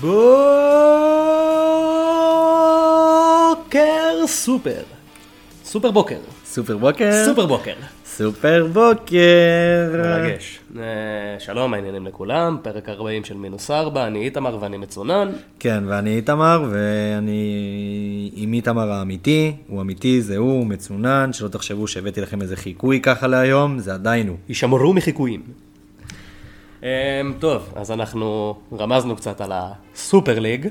בוקר סופר. סופר בוקר. סופר בוקר. סופר בוקר. סופר בוקר. מרגש. אה, שלום, העניינים לכולם, פרק 40 של מינוס 4, אני איתמר ואני מצונן. כן, ואני איתמר, ואני עם איתמר האמיתי, הוא אמיתי, זה הוא, הוא מצונן, שלא תחשבו שהבאתי לכם איזה חיקוי ככה להיום, זה עדיין הוא. יישמרו מחיקויים. אה, טוב, אז אנחנו רמזנו קצת על הסופר ליג,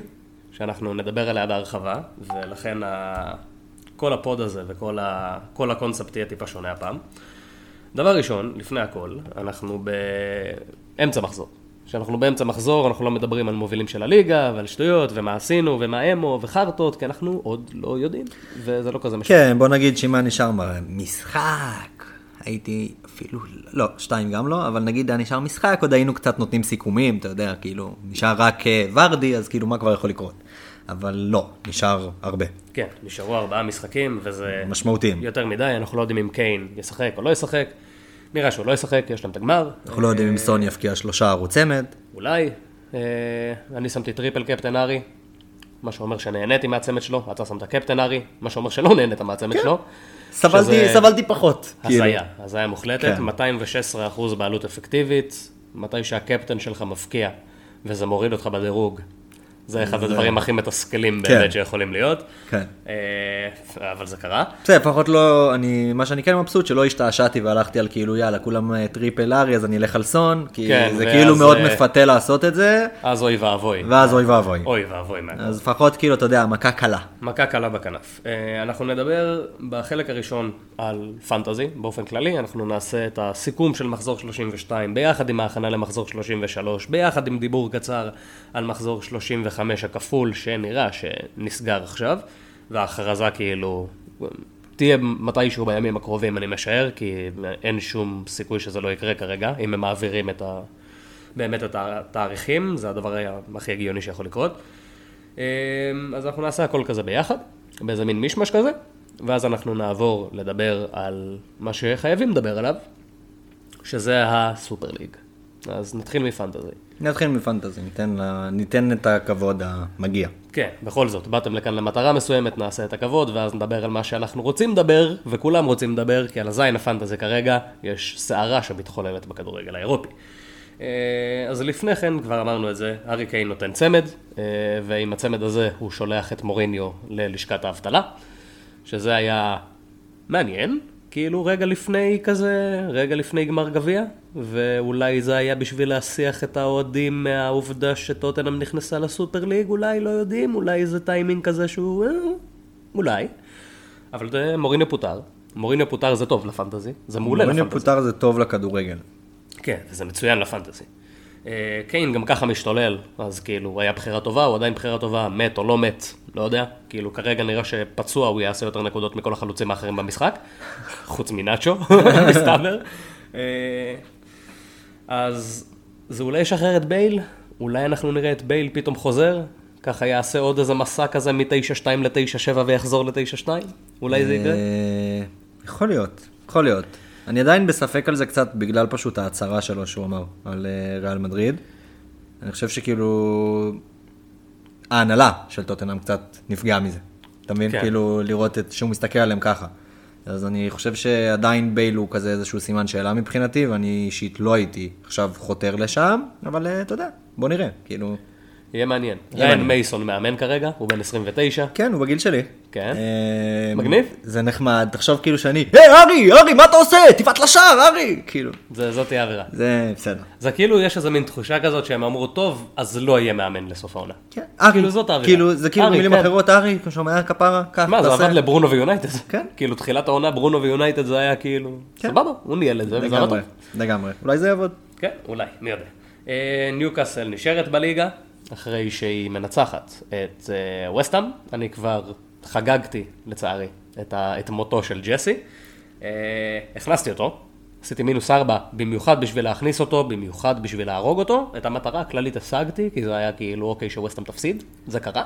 שאנחנו נדבר עליה בהרחבה, ולכן ה... כל הפוד הזה וכל ה... הקונספט יהיה טיפה שונה הפעם. דבר ראשון, לפני הכל, אנחנו באמצע מחזור. כשאנחנו באמצע מחזור, אנחנו לא מדברים על מובילים של הליגה, ועל שטויות, ומה עשינו, ומה אמו, וחרטות, כי אנחנו עוד לא יודעים, וזה לא כזה משנה. כן, בוא נגיד היה נשאר מה- משחק, הייתי אפילו, לא, שתיים גם לא, אבל נגיד היה נשאר משחק, עוד היינו קצת נותנים סיכומים, אתה יודע, כאילו, נשאר רק אה, ורדי, אז כאילו, מה כבר יכול לקרות? אבל לא, נשאר הרבה. כן, נשארו ארבעה משחקים, וזה משמעותיים. יותר מדי, אנחנו לא יודעים אם קיין ישחק או לא ישחק. נראה שהוא לא ישחק, יש להם את הגמר. אנחנו לא יודעים אם סון יבקיע שלושער או צמד. אולי. אה, אני שמתי triple captain הארי, מה שאומר שנהניתי מהצמד שלו, אתה שמת קפטן הארי, מה שאומר שלא נהנית מהצמד שלו. סבלתי, שזה סבלתי פחות. כאילו. הזיה, הזיה מוחלטת, כן. 216% בעלות אפקטיבית, מתי שהקפטן שלך מבקיע, וזה מוריד אותך בדירוג. זה אחד הדברים הכי מתסכלים כן. באמת שיכולים להיות. כן. אה, אבל זה קרה. בסדר, לפחות לא, אני, מה שאני כן מבסוט, שלא השתעשעתי והלכתי על כאילו, יאללה, כולם אה, triple הארי, אז אני אלך על סון, כי כן, זה כאילו מאוד אה, מפתה לעשות את זה, אז אוי ואבוי. ואז אוי ואבוי. אוי ואבוי. אז לפחות כאילו, אתה יודע, מכה קלה. מכה קלה בכנף. אנחנו נדבר בחלק הראשון על פנטזי, באופן כללי, אנחנו נעשה את הסיכום של מחזור 32 ביחד עם ההכנה למחזור 33, ביחד עם דיבור קצר על מחזור 35 הכפול, שנראה שנסגר עכשיו, וההכרזה כאילו תהיה מתישהו בימים הקרובים, אני משער, כי אין שום סיכוי שזה לא יקרה כרגע, אם הם מעבירים את ה... באמת את התאריכים, זה הדבר הכי הגיוני שיכול לקרות. אמ, אז אנחנו נעשה הכל כזה ביחד, באיזה מין מישמש כזה, ואז אנחנו נעבור לדבר על מה שחייבים לדבר עליו, שזה הסופר ליג. אז נתחיל מפנטזי. נתחיל מפנטזי, ניתן, לה, ניתן את הכבוד המגיע. כן, בכל זאת, באתם לכאן למטרה מסוימת, נעשה את הכבוד, ואז נדבר על מה שאנחנו רוצים לדבר, וכולם רוצים לדבר, כי על הזין הפנטזי כרגע יש סערה שמתחוללת בכדורגל האירופי. אה, אז לפני כן, כבר אמרנו את זה, ארי קיין נותן צמד, אה, ועם הצמד הזה הוא שולח את מוריניו ללשכת האבטלה, שזה היה מעניין, כאילו רגע לפני כזה, רגע לפני גמר גביע, ואולי זה היה בשביל להסיח את האוהדים מהעובדה שטוטנאם נכנסה לסופר ליג, אולי לא יודעים, אולי זה טיימינג כזה שהוא... אה, אולי. אבל זה מוריניו פוטר. מוריניו פוטר זה טוב לפנטזי, זה מעולה מוריניו לפנטזי. פוטר זה טוב לכדורגל. כן, וזה מצוין לפנטזי. אה, קיין גם ככה משתולל, אז כאילו, היה בחירה טובה, הוא עדיין בחירה טובה, מת או לא מת, לא יודע. כאילו, כרגע נראה שפצוע הוא יעשה יותר נקודות מכל החלוצים האחרים במשחק, חוץ מנאצ'ו, מסתבר. אה, אז זה אולי ישחרר את בייל, אולי אנחנו נראה את בייל פתאום חוזר, ככה יעשה עוד איזה מסע כזה מ-9-2 ל-9-7 ויחזור ל-9-2? אולי זה יקרה? אה, יכול להיות, יכול להיות. אני עדיין בספק על זה קצת בגלל פשוט ההצהרה שלו שהוא אמר על אה, ריאל מדריד. אני חושב שכאילו ההנהלה של טוטנאם קצת נפגעה מזה. אתה מבין? כן. כאילו לראות את, שהוא מסתכל עליהם ככה. אז אני חושב שעדיין בייל הוא כזה איזשהו סימן שאלה מבחינתי, ואני אישית לא הייתי עכשיו חותר לשם, אבל אה, אתה יודע, בוא נראה, כאילו... יהיה מעניין. ריין. מייסון מאמן כרגע, הוא בן 29. כן, הוא בגיל שלי. כן? אה, מגניב. זה נחמד, תחשוב כאילו שאני, היי ארי, ארי, מה אתה עושה? תבעט לשער, ארי! כאילו, זאת תהיה האווירה. זה בסדר. זה כאילו, יש איזה מין תחושה כזאת שהם אמרו, טוב, אז לא יהיה מאמן לסוף העונה. כן, ארי, כאילו, זאת האווירה. כאילו, זה כאילו במילים כן. אחרות, ארי, אתה שומע כפרה, קח, מה, זה. עבד לברונו ויונייטד. כן. כאילו, תחילת העונה, ברונו ויונייטד זה היה כאילו, כן. סבבה, הוא ניהל את זה, וזה היה טוב. לגמרי, לגמרי. אולי זה יעבוד. כן, אולי, מי יודע. אה, ניוקאסל נשארת בליגה, אחרי שהיא מנצחת את אה, וסטאם. אני כבר חגגתי, לצערי, את, ה, את מותו של ג'סי. אה, הכנסתי אותו, עשיתי מינוס ארבע, במיוחד בשביל להכניס אותו, במיוחד בשביל להרוג אותו. את המטרה הכללית השגתי, כי זה היה כאילו, אוקיי, שווסטאם תפסיד, זה קרה.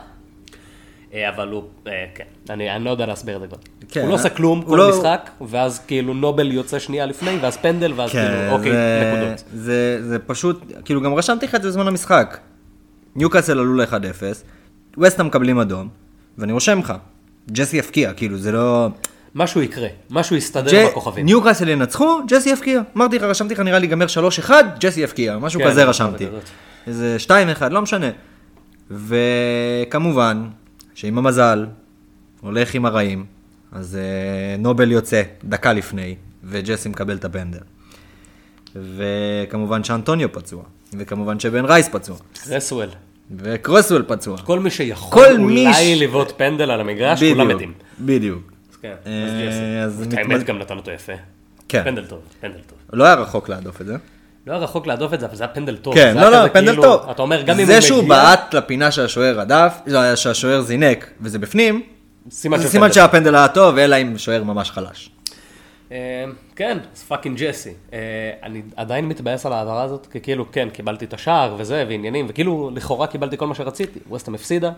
אה, אבל הוא, אה, כן, אני, אני לא יודע להסביר את זה כבר. כן, הוא לא עושה אה? כלום כל לא- משחק, ואז כאילו נובל יוצא שנייה לפני, ואז פנדל, ואז כאילו, כן, אוקיי, זה- נקודות. זה זה פשוט, כאילו גם רשמתי לך את זה בזמן המשחק. ניוקאסל עלו ל-1-0, וסטה מקבלים אדום, ואני רושם לך, ג'סי יפקיע, כאילו זה לא... משהו יקרה, משהו יסתדר בכוכבים. ניוקאסל ינצחו, ג'סי יפקיע. אמרתי לך, רשמתי לך נראה לי ייגמר 3-1, ג'סי יפקיע, משהו כן, כזה רשמתי. כזאת. איזה 2-1, לא משנה. וכמובן, שעם המזל, הולך עם הרעים, אז אה, נובל יוצא דקה לפני, וג'סי מקבל את הפנדל. וכמובן שאנטוניו פצוע, וכמובן שבן רייס פצוע, רסוול. וקרוסוול פצוע. כל מי שיכול כל אולי ש- לבעוט פנדל על המגרש, כולם מתים. בדיוק. אז כן, אה, האמת גם נתן אותו יפה. כן. פנדל טוב, פנדל טוב. לא היה רחוק להדוף את זה. לא היה רחוק להדוף את זה, אבל זה היה פנדל טוב. כן, לא, לא, פנדל כאילו- טוב. אתה אומר, גם אם הוא זה שהוא מגיע, בעט לפינה שהשוער הדף, לא, שהשוער זינק, וזה בפנים, זה סימן פנדל. שהפנדל היה טוב, אלא אם שוער ממש חלש. אה, כן, אז fucking ג'סי. אני עדיין מתבאס על ההעברה הזאת, כי כאילו, כן, קיבלתי את השער וזה, ועניינים, וכאילו, לכאורה קיבלתי כל מה שרציתי. ווסטהאם הפסידה,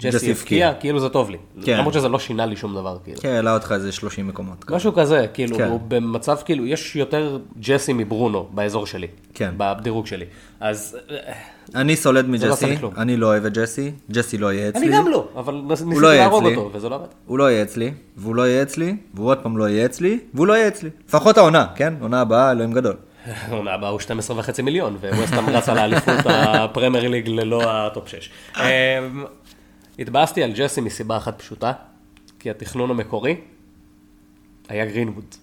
ג'סי הבקיע. הבקיע, כאילו זה טוב לי. כן. למרות שזה לא שינה לי שום דבר, כאילו. כן, העלה אותך איזה 30 מקומות. משהו כזה, כאילו, כן. הוא במצב, כאילו, יש יותר ג'סי מברונו באזור שלי. כן. בדירוג שלי. אז אה, אני סולד לא מג'סי. אני לא אוהב את ג'סי, ג'סי לא יהיה אצלי. אני גם לא, אבל ניסיתי לא יהיה להרוג. אותו, וזה לא עבד. הוא לא יהיה אצלי, והוא לא יהיה אצלי, והוא עוד פעם לא יהיה אצלי, והוא לא יהיה אצלי. לפחות העונה, כן? עונה הבאה, אלוהים גדול. העונה הבאה הוא 12 וחצי מיליון, וווסטהאם רץ על האליפות הפרמייר ליג ללא ה top 6. התבאסתי על ג'סי מסיבה אחת פשוטה, כי התכנון המקורי היה גרינווד.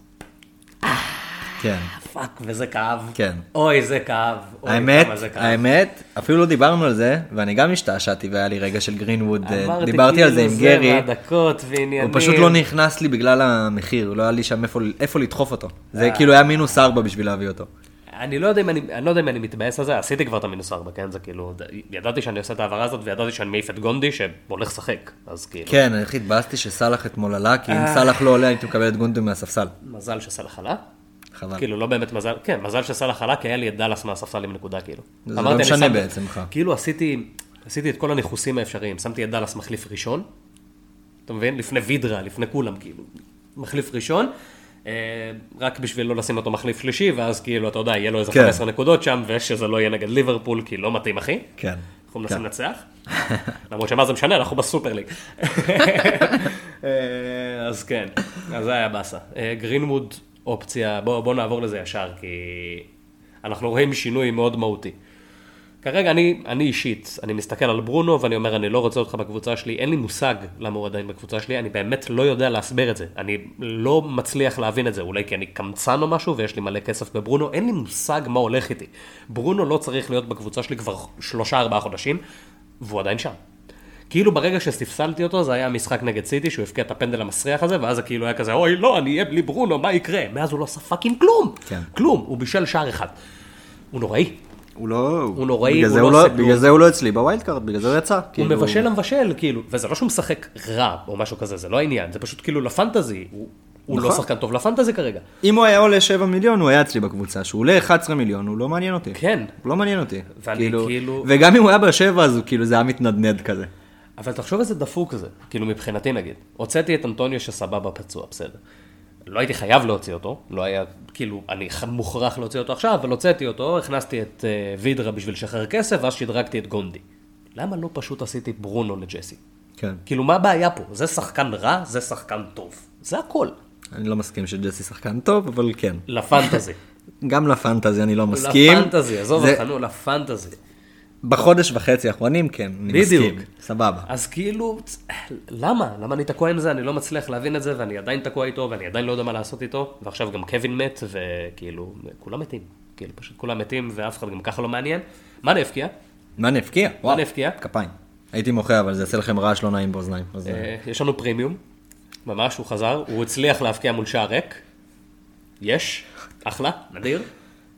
כן. fuck, וזה כאב. כן. אוי, זה כאב. אוי, האמת, זה כאב. האמת, אפילו לא דיברנו על זה, ואני גם השתעשעתי והיה לי רגע של גרינווד, אה, אמרתי, דיברתי על זה כאילו, עם גרי, והדקות ועניינים. הוא פשוט לא נכנס לי בגלל המחיר, לא היה לי שם איפה- איפה לדחוף אותו. זה. כאילו היה מינוס ארבע בשביל להביא אותו. אני לא יודע אם אני, אני לא יודע אם אני מתבאס על זה, עשיתי כבר את המינוס ארבע, כן? זה כאילו, ידעתי שאני עושה את ההעברה הזאת, וידעתי שאני מעיף את גונדי, שהולך לשחק, אז כאילו, כן, אני הכי התבאסתי שסאלח אתמול עלה, כי אם אה. סאלח לא עולה הייתי מקבל את גונדו מהספסל. מזל שסאלח עלה. חבל. כאילו, לא באמת מזל, כן, מזל שסאלח עלה, כי היה לי את דאלאס מהספסל עם נקודה, כאילו. זה לא משנה בעצם לך. כאילו, עשיתי, עשיתי את כל הניחוסים האפשריים, שמתי את דאלאס מחליף ראשון, אתה מבין? לפני וידרה, לפני כולם, כאילו. מחליף ראשון, אה, רק בשביל לא לשים אותו מחליף שלישי, ואז כאילו, אתה יודע, יהיה לו איזה כן. 15 נקודות שם, ושזה לא יהיה נגד ליברפול, כי לא מתאים, אחי. כן. אנחנו מנסים כן. לנצח, למרות שמה זה משנה, אנחנו בסופר ליג. אה, אז כן, אז זה היה באסה. אה, גרינווד אופציה, בואו בוא נעבור לזה ישר, כי אנחנו רואים שינוי מאוד מהותי. כרגע אני, אני אישית, אני מסתכל על ברונו ואני אומר, אני לא רוצה אותך בקבוצה שלי, אין לי מושג למה הוא עדיין בקבוצה שלי, אני באמת לא יודע להסביר את זה. אני לא מצליח להבין את זה, אולי כי אני קמצן או משהו ויש לי מלא כסף בברונו, אין לי מושג מה הולך איתי. ברונו לא צריך להיות בקבוצה שלי כבר שלושה ארבעה חודשים, והוא עדיין שם. כאילו ברגע שספסלתי אותו זה היה משחק נגד סיטי שהוא הבקיע את הפנדל המסריח הזה ואז זה כאילו היה כזה אוי לא אני אהיה בלי ברונו מה יקרה מאז הוא לא עשה fucking כלום כן. כלום הוא בישל שער אחד. הוא נוראי הוא לא... הוא נוראי, בגלל הוא לא הוא עושה כלום. בגלל זה הוא לא אצלי ב wild card, בגלל זה הוא יצא. הוא כאילו- מבשל המבשל, כאילו, וזה לא שהוא משחק רע או משהו כזה, זה לא העניין, זה פשוט כאילו ל fantasy, הוא, הוא לא נכון. שחקן טוב לפנטזי כרגע. אם הוא היה עולה 7 מיליון, הוא היה אצלי בקבוצה. שהוא עולה 11 מיליון, הוא לא מעניין אותי. כן, הוא לא מעניין אותי. ואני כאילו- וגם אם הוא היה בשבע, אז הוא כאילו, זה היה מתנדנד כזה. אבל תחשוב איזה דפוק זה, כאילו מבחינתי נגיד. הוצאתי את אנטוניו שסבבה פצוע, בסדר. לא הייתי חייב להוציא אותו, לא היה, כאילו, אני מוכרח להוציא אותו עכשיו, אבל הוצאתי אותו, הכנסתי את uh, וידרה בשביל לשחרר כסף, ואז שדרגתי את גונדי. למה לא פשוט עשיתי ברונו לג'סי? כן. כאילו, מה הבעיה פה? זה שחקן רע, זה שחקן טוב. זה הכל. אני לא מסכים שג'סי שחקן טוב, אבל כן. לפנטזי. גם לפנטזי אני לא מסכים. לפנטזי, עזוב זה- אותך, נו, לפנטזי. בחודש וחצי האחרונים, כן, אני בדיוק. מסכים. סבבה. אז כאילו, למה? למה אני תקוע עם זה? אני לא מצליח להבין את זה, ואני עדיין תקוע איתו, ואני עדיין לא יודע מה לעשות איתו, ועכשיו גם קווין מת, וכאילו, כולם מתים. כאילו, פשוט כולם מתים, ואף אחד גם ככה לא מעניין. מאנה הבקיע? מאנה הבקיע? וואו. הבקיע? כפיים. הייתי מוחה, אבל זה יעשה לכם רעש לא נעים באוזניים. אז, אה, אה, יש לנו פרימיום, ממש, הוא חזר, הוא הצליח להבקיע מול שער ריק. יש, אחלה, נדיר.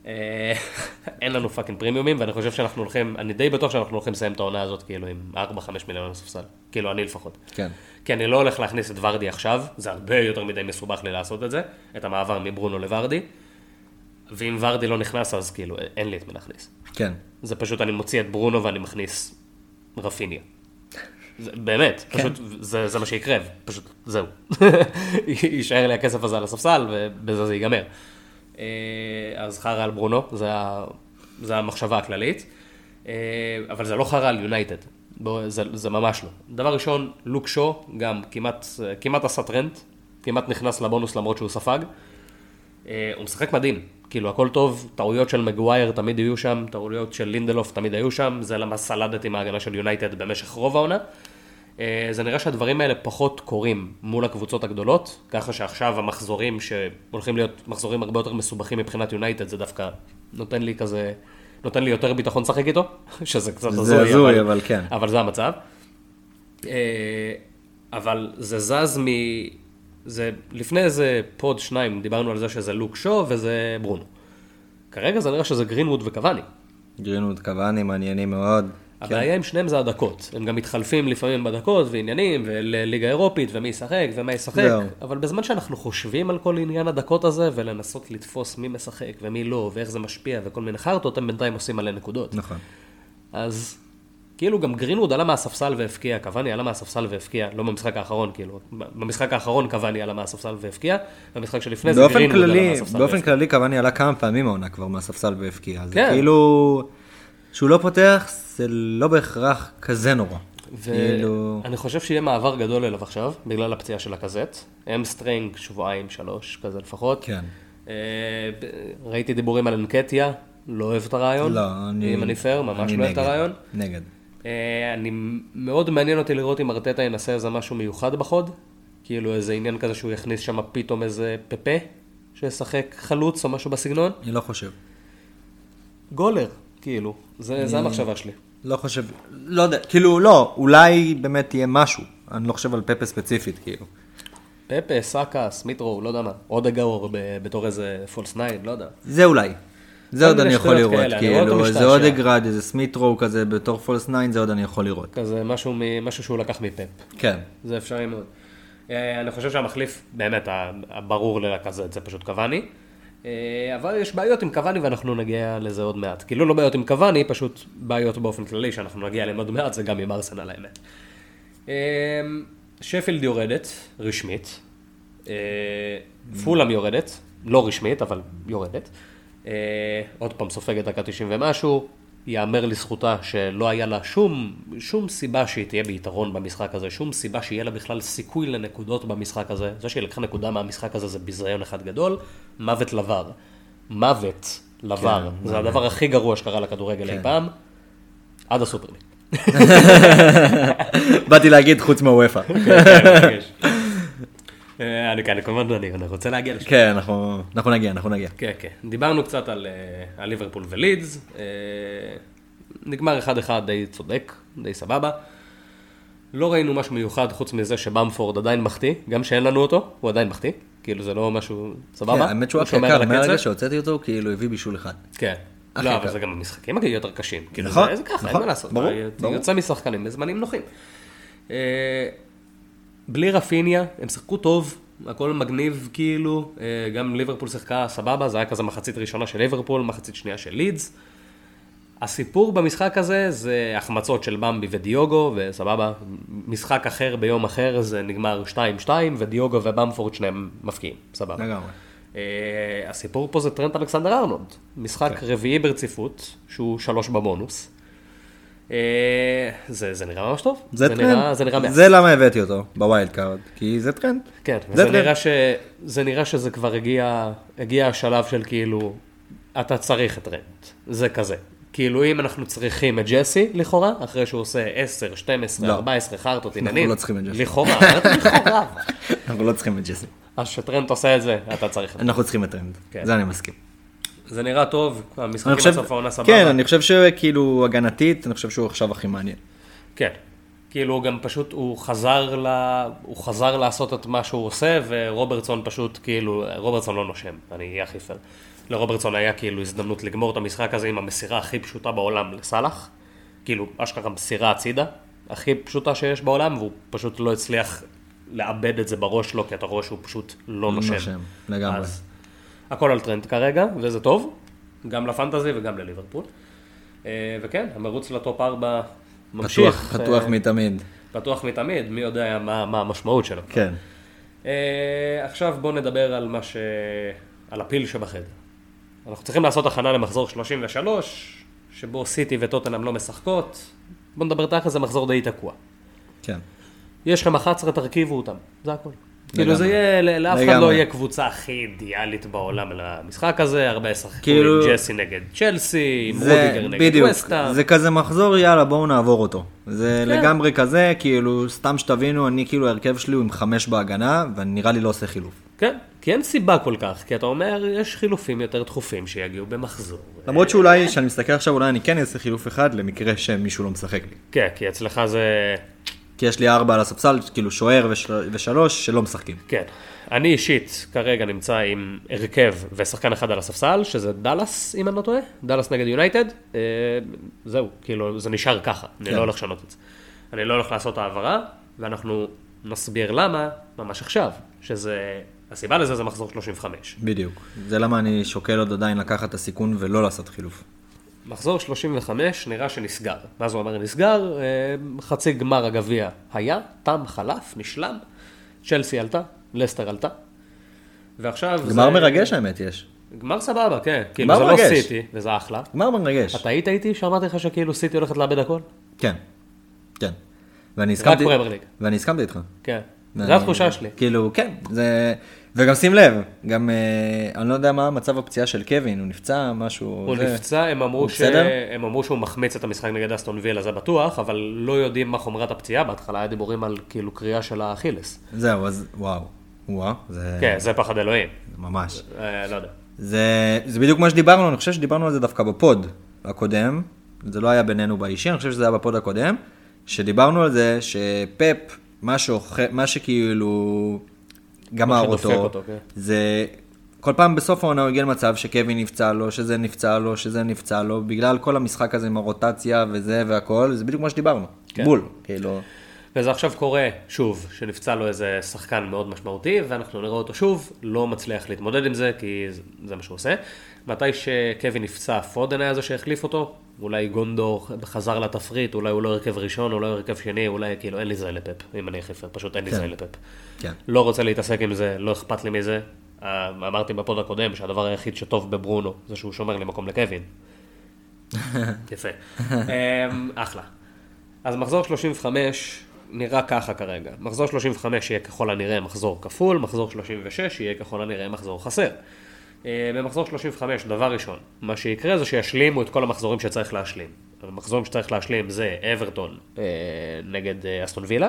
אה, אין לנו fucking פרימיומים, ואני חושב שאנחנו הולכים, אני די בטוח שאנחנו הולכים לסיים את העונה הזאת, כאילו, עם 4-5 מיליון על הספסל. כאילו, אני לפחות. כן. כי אני לא הולך להכניס את ורדי עכשיו, זה הרבה יותר מדי מסובך לי לעשות את זה, את המעבר מברונו לוורדי. ואם ורדי לא נכנס, אז כאילו, אין לי את מי להכניס. כן. זה פשוט, אני מוציא את ברונו ואני מכניס רפיניה. זה, באמת, כן. פשוט, זה, זה מה שיקרה, פשוט, זהו. יישאר לי הכסף הזה על הספסל, ובזה זה ייגמר. אה, אז חרא על ברונו, זה, המחשבה הכללית. אה, אבל זה לא חרא על יונייטד, זה, זה ממש לא. דבר ראשון, לוק שו גם כמעט, כמעט עשה טרנט, כמעט נכנס לבונוס למרות שהוא ספג. אה, הוא משחק מדהים, כאילו הכל טוב, טעויות של מגווייר תמיד יהיו שם, טעויות של לינדלוף תמיד היו שם, זה למה סלדתי מההגנה של יונייטד במשך רוב העונה. אה, זה נראה שהדברים האלה פחות קורים מול הקבוצות הגדולות, ככה שעכשיו המחזורים שהולכים להיות מחזורים הרבה יותר מסובכים מבחינת יונייטד, זה דווקא נותן לי כזה, נותן לי יותר ביטחון לשחק איתו, שזה קצת זה הזוי, הזוי, אבל כן. אבל זה המצב. אה, אבל זה זז מ... זה, לפני איזה פוד שניים דיברנו על זה שזה לוק שו וזה ברונו. כרגע זה נראה שזה גרינווד וקוואני. גרינווד קוואני מעניינים מאוד. הבעיה עם שניהם זה הדקות. הם גם מתחלפים לפעמים בדקות ועניינים, ולליגה אירופית, ומי ישחק ומה ישחק. זהו. אבל בזמן שאנחנו חושבים על כל עניין הדקות הזה, ולנסות לתפוס מי משחק ומי לא, ואיך זה משפיע, וכל מיני חרטות, הם בינתיים עושים מלא נקודות. נכון. אז כאילו גם גרינווד עלה מהספסל והבקיע, קוואני עלה מהספסל והבקיע, לא במשחק האחרון, כאילו, במשחק האחרון קוואני עלה מהספסל והבקיע, במשחק שלפני זה גרינווד עלה מהספסל באופן והבקיע. כללי קוואני עלה כמה פעמים העונה כבר מהספסל והבקיע. זה כן. כאילו, שהוא לא פותח, זה לא בהכרח כזה נורא. כאילו, ואני חושב שיהיה מעבר גדול אליו עכשיו, בגלל הפציעה של לקזט. Hamstring, שבועיים, שלוש, כזה לפחות. כן. אה, ראיתי דיבורים על אנקטיה, לא אוהב את הרעיון. לא, אני... אם אני פייר, ממש אני לא אוהב את. הרעיון. נגד. אה, אני מאוד מעניין אותי לראות אם ארטטה ינסה איזה משהו מיוחד בחוד. כאילו איזה עניין כזה שהוא יכניס שם פתאום איזה פפה, שישחק חלוץ או משהו בסגנון. אני לא חושב. גולר, כאילו. זה, זה המחשבה שלי. לא חושב, לא יודע, כאילו לא, אולי באמת יהיה משהו. אני לא חושב על פפה ספציפית, כאילו. פפה, סאקה, סמית' רו, לא יודע מה. אודגארד בתור איזה false nine, לא יודע. זה אולי. זה עוד אני יכול לראות, כאלה, כאילו, איזה. אודגארד, איזה סמית' רו כזה בתור false 9, זה עוד אני יכול לראות. כזה משהו, מ- משהו שהוא לקח מפפ. כן. זה אפשרי מאוד. אה, אני חושב שהמחליף, באמת, הברור לקאזט זה פשוט קוואני. אה, אבל יש בעיות עם קוואני ואנחנו נגיע לזה עוד מעט. כאילו לא בעיות עם קוואני, פשוט בעיות באופן כללי שאנחנו נגיע אליהן עוד מעט, זה גם עם ארסנל האמת. אה, שפילד יורדת, רשמית. אה, פולאם יורדת, לא רשמית, אבל יורדת. עוד פעם סופגת דקה 90 ומשהו. יאמר לזכותה שלא היה לה שום, שום סיבה שהיא תהיה ביתרון במשחק הזה, שום סיבה שיהיה לה בכלל סיכוי לנקודות במשחק הזה. זה שהיא לקחה נקודה מהמשחק הזה זה ביזיון אחד גדול, מוות לבר. מוות לבר. כן, זה הדבר הכי גרוע שקרה לכדורגל אי פעם, עד הסופרליג. באתי להגיד חוץ מהוופא. כן, כן, מרגש. אה, אני כאן, כמובן, אני אני רוצה להגיע לשם. כן, אנחנו נגיע, אנחנו נגיע. כן, כן. דיברנו קצת על, אה, ליברפול ולידס. אה, נגמר 1-1 די צודק, די סבבה. לא ראינו משהו מיוחד חוץ מזה שבמפורד עדיין מחטיא, גם שאין לנו אותו, הוא עדיין מחטיא. כאילו זה לא משהו סבבה. כן, האמת שהוא על יקר. מהרגע שהוצאתי אותו, כאילו הביא בישול אחד. כן. הכי לא. אבל זה גם המשחקים יותר קשים. כאילו, נכון, זה- זה ככה, אין נכון, מה לעשות. ברור, ברור. יוצא משחקנים בזמנים נוחים. בלי רפיניה, הם שיחקו טוב, הכל מגניב כאילו, אה, גם ליברפול שיחקה סבבה, זה היה כזה מחצית ראשונה של ליברפול, מחצית שנייה של לידס. הסיפור במשחק הזה זה החמצות של במבי ודיוגו, וסבבה, משחק אחר ביום אחר זה נגמר 2-2, ודיוגו ובמפורד שניהם מפקיעים, סבבה. לגמרי. אה, הסיפור פה זה טרנט אלכסנדר ארנולד, משחק כן. רביעי ברציפות, שהוא שלוש בבונוס. אה, זה, זה נראה ממש טוב, זה נראה, טרנט. זה נראה מעט. זה למה הבאתי אותו ב wild card, כי זה טרנט. כן, זה טרנט. נראה, ש... זה נראה שזה כבר הגיע, הגיע השלב של כאילו, אתה צריך את טרנט, זה כזה. כאילו אם אנחנו צריכים את ג'סי, לכאורה, אחרי שהוא עושה 10, 12, לא. 14 חרטות עניינים. לא צריכים את ג'סי. לכאורה, לכאורה. אנחנו לא צריכים את ג'סי. אז שטרנט עושה את זה, אתה צריך את זה. אנחנו צריכים את טרנט. כן. זה אני מסכים. זה נראה טוב, המשחקים חושב, בסוף העונה סבבה. כן, אני חושב שכאילו הגנתית, אני חושב שהוא עכשיו הכי מעניין. כן. כאילו הוא גם פשוט, הוא חזר, ל... הוא חזר לעשות את מה שהוא עושה, ורוברטסון פשוט, כאילו, רוברטסון לא נושם, אני אהיה הכי פייר. לרוברטסון היה כאילו הזדמנות לגמור את המשחק הזה עם המסירה הכי פשוטה בעולם לסאלח. כאילו, אשכרה מסירה הצידה, הכי פשוטה שיש בעולם, והוא פשוט לא הצליח לעבד את זה בראש שלו, כי אתה רואה שהוא פשוט לא נושם. נושם, לגמרי. אז הכל על טרנט כרגע, וזה טוב, גם ל fantasy וגם לליברפול. אה, וכן, המרוץ ל top 4 ממשיך. פתוח, פתוח אה, מתמיד. פתוח מתמיד, מי יודע מה, מה המשמעות שלו. כן. אה, עכשיו בואו נדבר על מה ש... על הפיל שבחדר. אנחנו צריכים לעשות הכנה למחזור 33, שבו סיטי וטוטנאם לא משחקות, בוא נדבר תכל'ס, זה מחזור די תקוע. כן. יש לכם 11, תרכיבו אותם, זה הכל. כאילו. זה יהיה, לאף אחד לא. יהיה קבוצה הכי אידיאלית בעולם למשחק הזה, הרבה ישחקו כאילו- עם ג'סי נגד צ'לסי, עם זה רודיגר נגד ווסטה. זה כזה מחזור, יאללה בואו נעבור אותו. זה כן. לגמרי כזה, כאילו, סתם שתבינו, אני כאילו ההרכב שלי הוא עם חמש בהגנה, ואני נראה לי לא עושה חילוף. כן, כי אין סיבה כל כך, כי אתה אומר, יש חילופים יותר דחופים שיגיעו במחזור. למרות שאולי, כשאני מסתכל עכשיו, אולי אני כן אעשה חילוף אחד, למקרה שמישהו לא משחק לי. כן, כי אצלך זה... כי יש לי ארבע על הספסל, כאילו שוער וש- ושלוש שלא משחקים. כן. אני אישית כרגע נמצא עם הרכב ושחקן אחד על הספסל, שזה דאלאס, אם אני לא טועה, דאלאס נגד יונייטד. אה, זהו, כאילו, זה נשאר ככה, אני כן. לא הולך לשנות את זה. אני לא הולך לעשות העברה, ואנחנו נסביר למה ממש עכשיו, שזה, הסיבה לזה זה מחזור 35. בדיוק. זה למה אני שוקל עוד עדיין לקחת את הסיכון ולא לעשות חילוף. מחזור 35 נראה שנסגר. מה זה אומר נסגר? אה, חצי גמר הגביע היה, תם, חלף, נשלם, צ'לסי עלתה, לסטר עלתה. ועכשיו גמר זה... מרגש האמת יש. גמר סבבה, כן. כאילו גמר זה לא מרגש. סיטי, וזה אחלה. גמר מרגש. אתה היית איתי שאמרתי לך שכאילו סיטי הולכת לאבד הכל? כן. כן. ואני הסכמתי... פרמייר ליג. ואני הסכמתי איתך. כן. זו התחושה שלי. כאילו, כן, זה... וגם שים לב, גם, אה, אני לא יודע מה מצב הפציעה של קווין, הוא נפצע, משהו... הוא זה. נפצע, הם אמרו, הוא ש... הם אמרו שהוא מחמיץ את המשחק נגד אסטון וילה, זה בטוח, אבל לא יודעים מה חומרת הפציעה, בהתחלה היה דיבורים על כאילו קריעה של האכילס. זהו, אז וואו. וואו, זה... כן, זה פחד אלוהים. ממש. אה, לא יודע. זה, זה בדיוק מה שדיברנו, אני חושב שדיברנו על זה דווקא ב pod הקודם, זה לא היה בינינו באישי, אני חושב שזה היה בפוד הקודם, שדיברנו על זה שפפ, מה, שאוכ... מה שכאילו גמר אותו, אותו, כן. זה כל פעם בסוף העונה הוא הגיע למצב שקווין נפצע לו, שזה נפצע לו, שזה נפצע לו, בגלל כל המשחק הזה עם הרוטציה וזה והכל, זה בדיוק מה שדיברנו, כן. בול, כאילו, וזה עכשיו קורה, שוב, שנפצע לו איזה שחקן מאוד משמעותי, ואנחנו נראה אותו שוב, לא מצליח להתמודד עם זה, כי זה מה שהוא עושה. מתי שקווין נפצע, פודן היה זה שהחליף אותו, אולי גונדור חזר לתפריט, אולי הוא לא הרכב ראשון, אולי הוא הרכב שני, אולי כאילו אין לי זה לפפ, אם אני אחיפר, פשוט אין לי כן. זה לפפ. כן. לא רוצה להתעסק עם זה, לא אכפת לי מזה. אה, אמרתי בפוד הקודם שהדבר היחיד שטוב בברונו זה שהוא שומר לי מקום לקווין. יפה. אמ, אחלה. אז מחזור 35 נראה ככה כרגע. מחזור 35 יהיה ככל הנראה מחזור כפול, מחזור 36 יהיה ככל הנראה מחזור חסר. אה, במחזור 35, דבר ראשון, מה שיקרה זה שישלימו את כל המחזורים שצריך להשלים. המחזורים שצריך להשלים זה אברטון אה, נגד אה, אסטון וילה,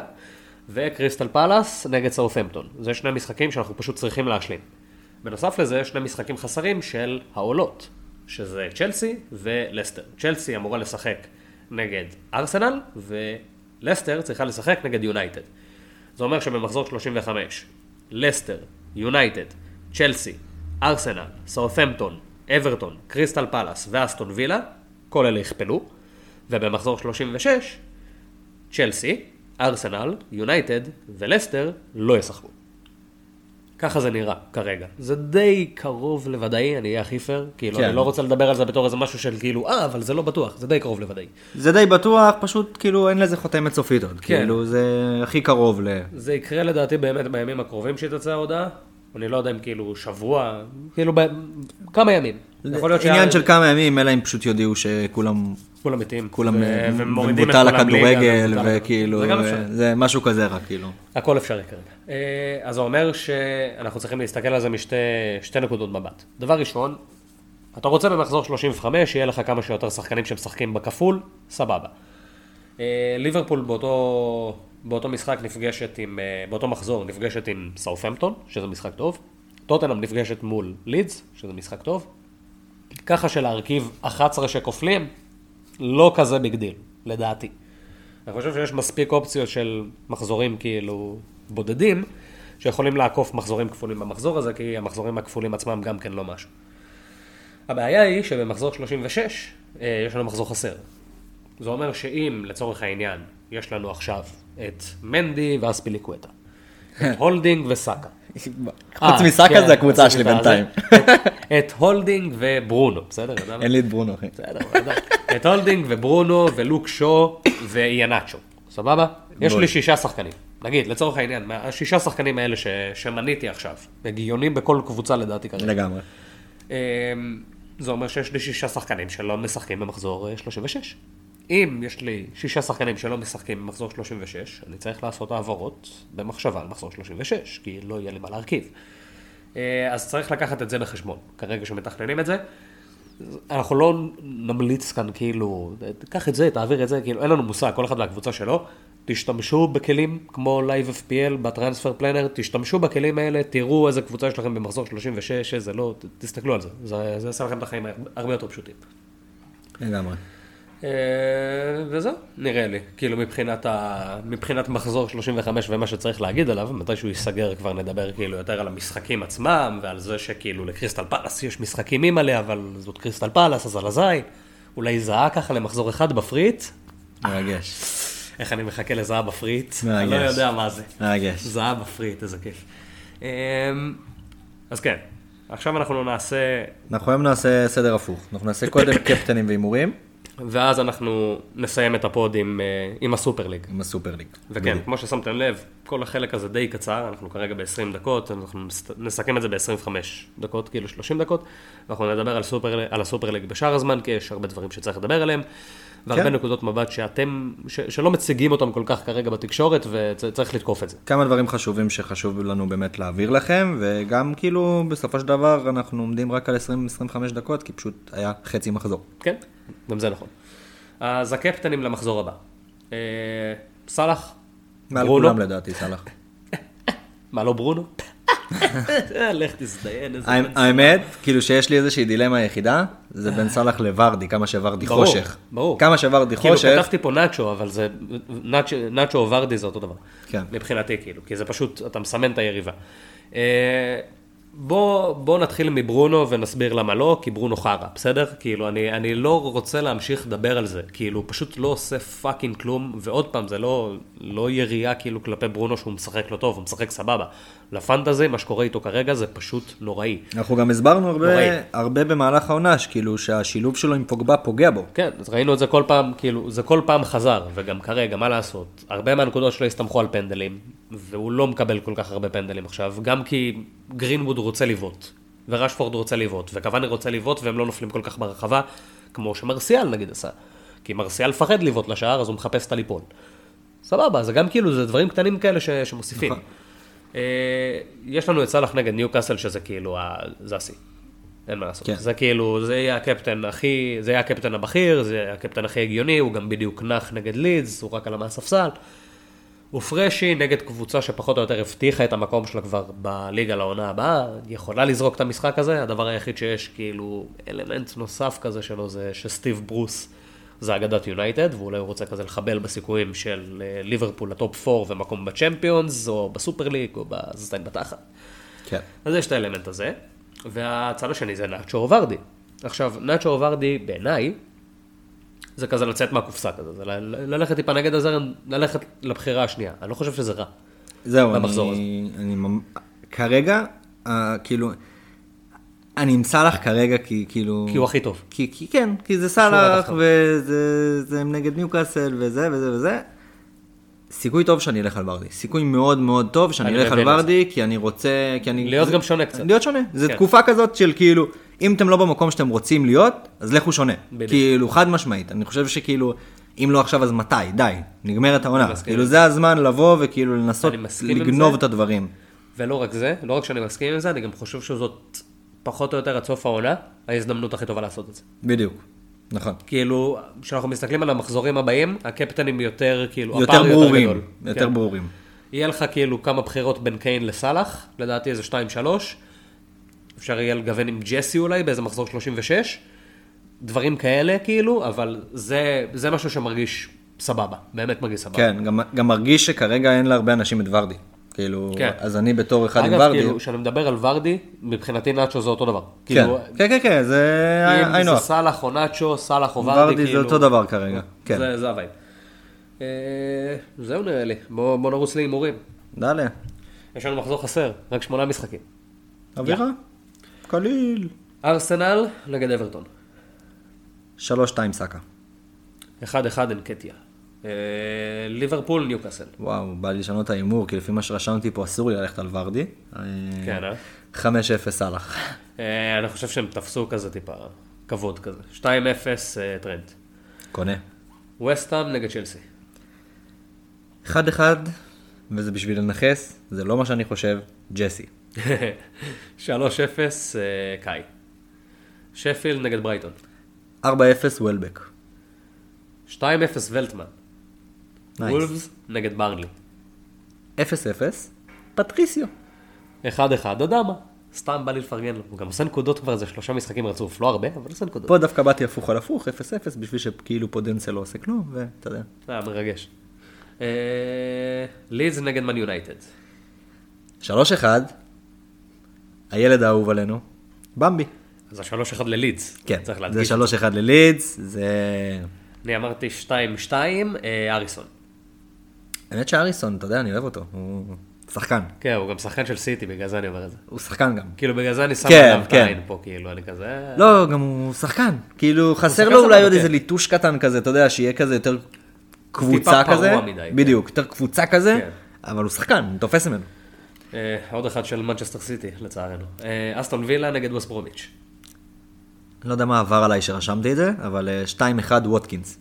וקריסטל פאלאס נגד סאות'מפטון. זה שני משחקים שאנחנו פשוט צריכים להשלים. בנוסף לזה, שני משחקים חסרים של העולות, שזה צ'לסי ולסטר. צ'לסי אמורה לשחק נגד ארסנל, ולסטר צריכה לשחק נגד יונייטד. זה אומר שבמחזור 35, לסטר, יונייטד, צ'לסי, ארסנל, סאות'מפטון, אברטון, קריסטל פאלאס ואסטון וילה, כל אלה יכפלו, ובמחזור 36, צ'לסי, ארסנל, יונייטד ולסטר לא ישחקו. ככה זה נראה כרגע. זה די קרוב לוודאי, אני אהיה הכי פייר. כאילו, כן. אני לא רוצה לדבר על זה בתור איזה משהו של כאילו, אה, אבל זה לא בטוח, זה די קרוב לוודאי. זה די בטוח, פשוט כאילו אין לזה חותמת סופית עוד, כן. כאילו זה הכי קרוב ל... זה יקרה לדעתי באמת בימים הקרובים שתצא ההודעה. אני לא יודע אם כאילו שבוע, כאילו ב... כמה ימים. יכול להיות עניין של כמה ימים, אלא אם פשוט יודיעו שכולם כולם מתים. כולם אה, ומורידים את מבוטל כולם ומבוטל- וכאילו, זה גם אה, אפשרי. זה משהו כזה רק, כאילו. הכל אפשרי כרגע. אה, אז זה אומר שאנחנו צריכים להסתכל על זה משתי שתי נקודות מבט. דבר ראשון, אתה רוצה במחזור 35, יהיה לך כמה שיותר שחקנים שמשחקים בכפול, סבבה. ליברפול באותו, באותו משחק נפגשת עם, אה, באותו מחזור נפגשת עם סאות'המפטון, שזה משחק טוב. טוטנאם נפגשת מול לידס, שזה משחק טוב. ככה שלהרכיב 11 שכופלים, לא כזה big deal, לדעתי. אני חושב שיש מספיק אופציות של מחזורים כאילו בודדים, שיכולים לעקוף מחזורים כפולים במחזור הזה, כי המחזורים הכפולים עצמם גם כן לא משהו. הבעיה היא שבמחזור 36 אה, יש לנו מחזור חסר. זה אומר שאם לצורך העניין יש לנו עכשיו את מנדי ואספיליקווטה, את הולדינג וסאקה. חוץ אה, מסאקה כן, זה הקבוצה שלי. בינתיים. את- הולדינג וברונו, בסדר? אין לי את ברונו, אחי. בסדר. את הולדינג וברונו ולוק שו ואיאנצ'ו, סבבה? יש. לי שישה שחקנים. נגיד, לצורך העניין, השישה שחקנים האלה ש- שמניתי עכשיו, הגיונים בכל קבוצה לדעתי כרגע. לגמרי. אמ, זה אומר שיש לי שישה שחקנים שלא משחקים במחזור אה, 36. אם יש לי שישה שחקנים שלא משחקים במחזור 36, אני צריך לעשות העברות במחשבה על מחזור 36, כי לא יהיה לי מה להרכיב. אה, אז צריך לקחת את זה בחשבון, כרגע שמתכננים את זה. אנחנו לא נמליץ כאן כאילו, קח את זה, תעביר את זה, כאילו אין לנו מושג, כל אחד והקבוצה שלו. תשתמשו בכלים כמו Live FPL בטרנספר פלנר, תשתמשו בכלים האלה, תראו איזה קבוצה יש לכם במחזור 36, איזה לא, תסתכלו על זה, זה, זה יעשה לכם את החיים הרבה יותר פשוטים. לגמרי. אה, וזהו, נראה לי. כאילו מבחינת, ה... מבחינת מחזור 35 ומה שצריך להגיד עליו, מתי שהוא ייסגר כבר נדבר כאילו יותר על המשחקים עצמם, ועל זה שכאילו לקריסטל פלאס יש משחקים אימא'לה, אבל זאת קריסטל פלאס, אז על הזין. אולי זאהה ככה למחזור אחד ב free hit. מרגש. איך אני מחכה לזאהה ב free hit. מרגש. אני לא יודע מה זה. מרגש. זאהה ב free hit, איזה כיף. אמ, אז כן, עכשיו אנחנו נעשה, אנחנו היום נעשה סדר הפוך. אנחנו נעשה קודם קפטנים והימורים ואז אנחנו נסיים את ה pod עם, אה, עם הסופר ליג. עם הסופר ליג. וכן, כמו ששמתם לב, כל החלק הזה די קצר, אנחנו כרגע ב-20 דקות, אנחנו נס- נסכם את זה ב-25 דקות, כאילו 30 דקות, ואנחנו נדבר על, סופר, על הסופר ליג בשאר הזמן, כי יש הרבה דברים שצריך לדבר עליהם, והרבה כן. נקודות מבט שאתם, ש, שלא מציגים אותם כל כך כרגע בתקשורת, וצריך לתקוף את זה. כמה דברים חשובים שחשוב לנו באמת להעביר לכם, וגם כאילו בסופו של דבר אנחנו עומדים רק על 20-25 דקות, כי פשוט היה חצי מחזור. כן, גם זה נכון. אז הקפטנים למחזור הבא. אה, סאלח, מעל ברונו, כולם לדעתי, סאלח. מה לא ברונו? לך תזדיין, איזה... האמת, כאילו שיש לי איזושהי דילמה יחידה, זה בין סאלח לוורדי, כמה שוורדי חושך. ברור. כמה שוורדי כאילו חושך. כתבתי פה נאצ'ו, אבל זה, נאצ'ו, נאצ'ו או ורדי זה אותו דבר. כן. מבחינתי, כאילו, כי זה פשוט, אתה מסמן את היריבה. בוא, בוא נתחיל מברונו ונסביר למה לא, כי ברונו חרא, בסדר? כאילו, אני, אני לא רוצה להמשיך לדבר על זה, כאילו, פשוט לא עושה fucking כלום, ועוד פעם, זה לא, לא ירייה כאילו כלפי ברונו שהוא משחק לא טוב, הוא משחק סבבה. לפנטזי, מה שקורה איתו כרגע זה פשוט נוראי. אנחנו גם הסברנו הרבה, נוראי. הרבה במהלך העונה, שכאילו שהשילוב שלו עם פוגבה פוגע בו. כן, אז ראינו את זה כל פעם, כאילו, זה כל פעם חזר, וגם כרגע, מה לעשות? הרבה מהנקודות שלו הסתמכו על פנדלים, והוא לא מקבל כל כך הרבה פנדלים עכשיו, גם כי גרינווד רוצה לבעוט, ורשפורד רוצה לבעוט, וקוואני רוצה לבעוט, והם לא נופלים כל כך ברחבה, כמו שמרסיאל נגיד עשה. כי מרסיאל פחד לבעוט לשער, אז הוא מחפש את הליפול. סבבה, זה גם כאילו, זה דברים קטנים כאלה ש, שמוסיפים. נכון. אה, יש לנו את סאלח נגד ניו קאסל, שזה כאילו, זה השיא. אין מה לעשות. כן. זה כאילו, זה יהיה הקפטן הכי, זה יהיה הקפטן הבכיר, זה יהיה הקפטן הכי הגיוני, הוא גם בדיוק נח נגד לידס, הוא רק עלה מהספסל. הוא פרשי נגד קבוצה שפחות או יותר הבטיחה את המקום שלה כבר בליגה לעונה הבאה, יכולה לזרוק את המשחק הזה, הדבר היחיד שיש כאילו אלמנט נוסף כזה שלו זה שסטיב ברוס זה אגדת יונייטד, ואולי הוא רוצה כזה לחבל בסיכויים של אה, ליברפול לטופ 4 ומקום בצ'מפיונס, או בסופר ליג, או בזדיין בתחת. כן. אז יש את האלמנט הזה, והצד השני זה נאצ'ו ורדי. עכשיו, נאצ'ו ורדי בעיניי, זה כזה לצאת מהקופסה כזה, זה ללכת טיפה נגד הזרם, ללכת לבחירה השנייה. אני לא חושב שזה רע. זהו, במחזור אני, אני, ממ- כרגע, אה, כאילו, אני עם סאלח כרגע כי כאילו... כי הוא הכי טוב. כי, כי כן, כי זה סאלח. וזה זה נגד ניוקאסל, וזה וזה וזה. סיכוי טוב שאני אלך על ורדי. סיכוי מאוד מאוד טוב שאני אני אלך על ורדי, כי אני רוצה... כי אני... להיות זה- גם שונה קצת. להיות שונה. זו כן. תקופה כזאת של כאילו, אם אתם לא במקום שאתם רוצים להיות, אז לכו שונה. בדיוק. כאילו, חד משמעית. אני חושב שכאילו, אם לא עכשיו אז מתי? די. נגמרת העונה. כאילו, זה הזמן לבוא וכאילו לנסות לגנוב זה. את הדברים. ולא רק זה, לא רק שאני מסכים עם זה, אני גם חושב שזאת פחות או יותר עד סוף העונה, ההזדמנות הכי טובה לעשות את זה. בדיוק. נכון. כאילו, כשאנחנו מסתכלים על המחזורים הבאים, הקפטנים יותר, כאילו, יותר הפער ברורים. גדול. יותר כן. ברורים. יהיה לך כאילו כמה בחירות בין קיין לסאלח, לדעתי איזה 2-3. אפשר יהיה לגוון עם ג'סי אולי באיזה מחזור 36. דברים כאלה כאילו, אבל זה, זה משהו שמרגיש סבבה, באמת מרגיש סבבה. כן, גם, גם מרגיש שכרגע אין להרבה אנשים את ורדי. כאילו, כן. אז אני בתור אחד עם אגב, ורדי. כאילו, כשאני מדבר על ורדי, מבחינתי נאצ'ו זה אותו דבר. כן, כאילו, כן, כן, כן, זה אם היינו. זה סאלח או נאצ'ו, סאלח או ורדי, ורדי זה כאילו... אותו דבר כרגע. כן. זה, זה ה vibe. אה, זהו נראה לי, בוא, בוא נרוץ להימורים. דליה. יש לנו מחזור חסר, רק שמונה משחקים. אווירה? קליל. ארסנל נגד אברטון. שלוש שתיים סאקה. 1-1 אנקטיה. אה, ליברפול, ניוקאסל. וואו, בא לי לשנות את ההימור, כי לפי מה שרשמתי פה אסור לי ללכת על ורדי. כן, אה? 5-0 סאלח. אה, אני חושב שהם תפסו כזה טיפה כבוד כזה. 2-0 אה, טרנד. קונה. וסטהאם נגד צ'לסי. 1-1, וזה בשביל לנכס, זה לא מה שאני חושב, ג'סי. 3-0 אה, קאי. שפילד נגד ברייטון. 4-0 וולבק. 2-0 ולטמן. וולפס נגד ברנלי. 0-0 פטריסיו. 1-1 אדמה. סתם בא לי לפרגן לו. הוא גם עושה נקודות כבר איזה שלושה משחקים רצוף. לא הרבה, אבל עושה נקודות. פה דווקא באתי הפוך על הפוך, 0-0, בשביל שכאילו פודנסה לא עושה כלום, ואתה יודע. זה היה מרגש. אה, לידס נגד מן יונייטד. 3-1, הילד האהוב עלינו, במבי. אז ה-3-1 ללידס. כן, צריך זה להדגיש. 3-1 ללידס, זה... אני אמרתי 2-2, אה, אריסון. האמת שאריסון, אתה יודע, אני אוהב אותו, הוא שחקן. כן, הוא גם שחקן של סיטי, בגלל זה אני אומר את זה. הוא שחקן גם. כאילו, בגלל זה אני שם כן, עליו את כן. העין פה, כאילו, אני כזה... לא, גם הוא שחקן. כאילו, חסר לו אולי עוד כן. איזה ליטוש קטן כזה, אתה יודע, שיהיה כזה יותר קבוצה כזה. מדי, כן. בדיוק, יותר קבוצה כזה, כן. אבל הוא שחקן, הוא תופס ממנו. אה, עוד אחד של מנצ'סטר סיטי, לצערנו. אה, אסטון וילה נגד ווסט ברומיץ'. לא יודע מה עבר עליי שרשמתי את זה, אבל אה, 2-1 ווטקינס.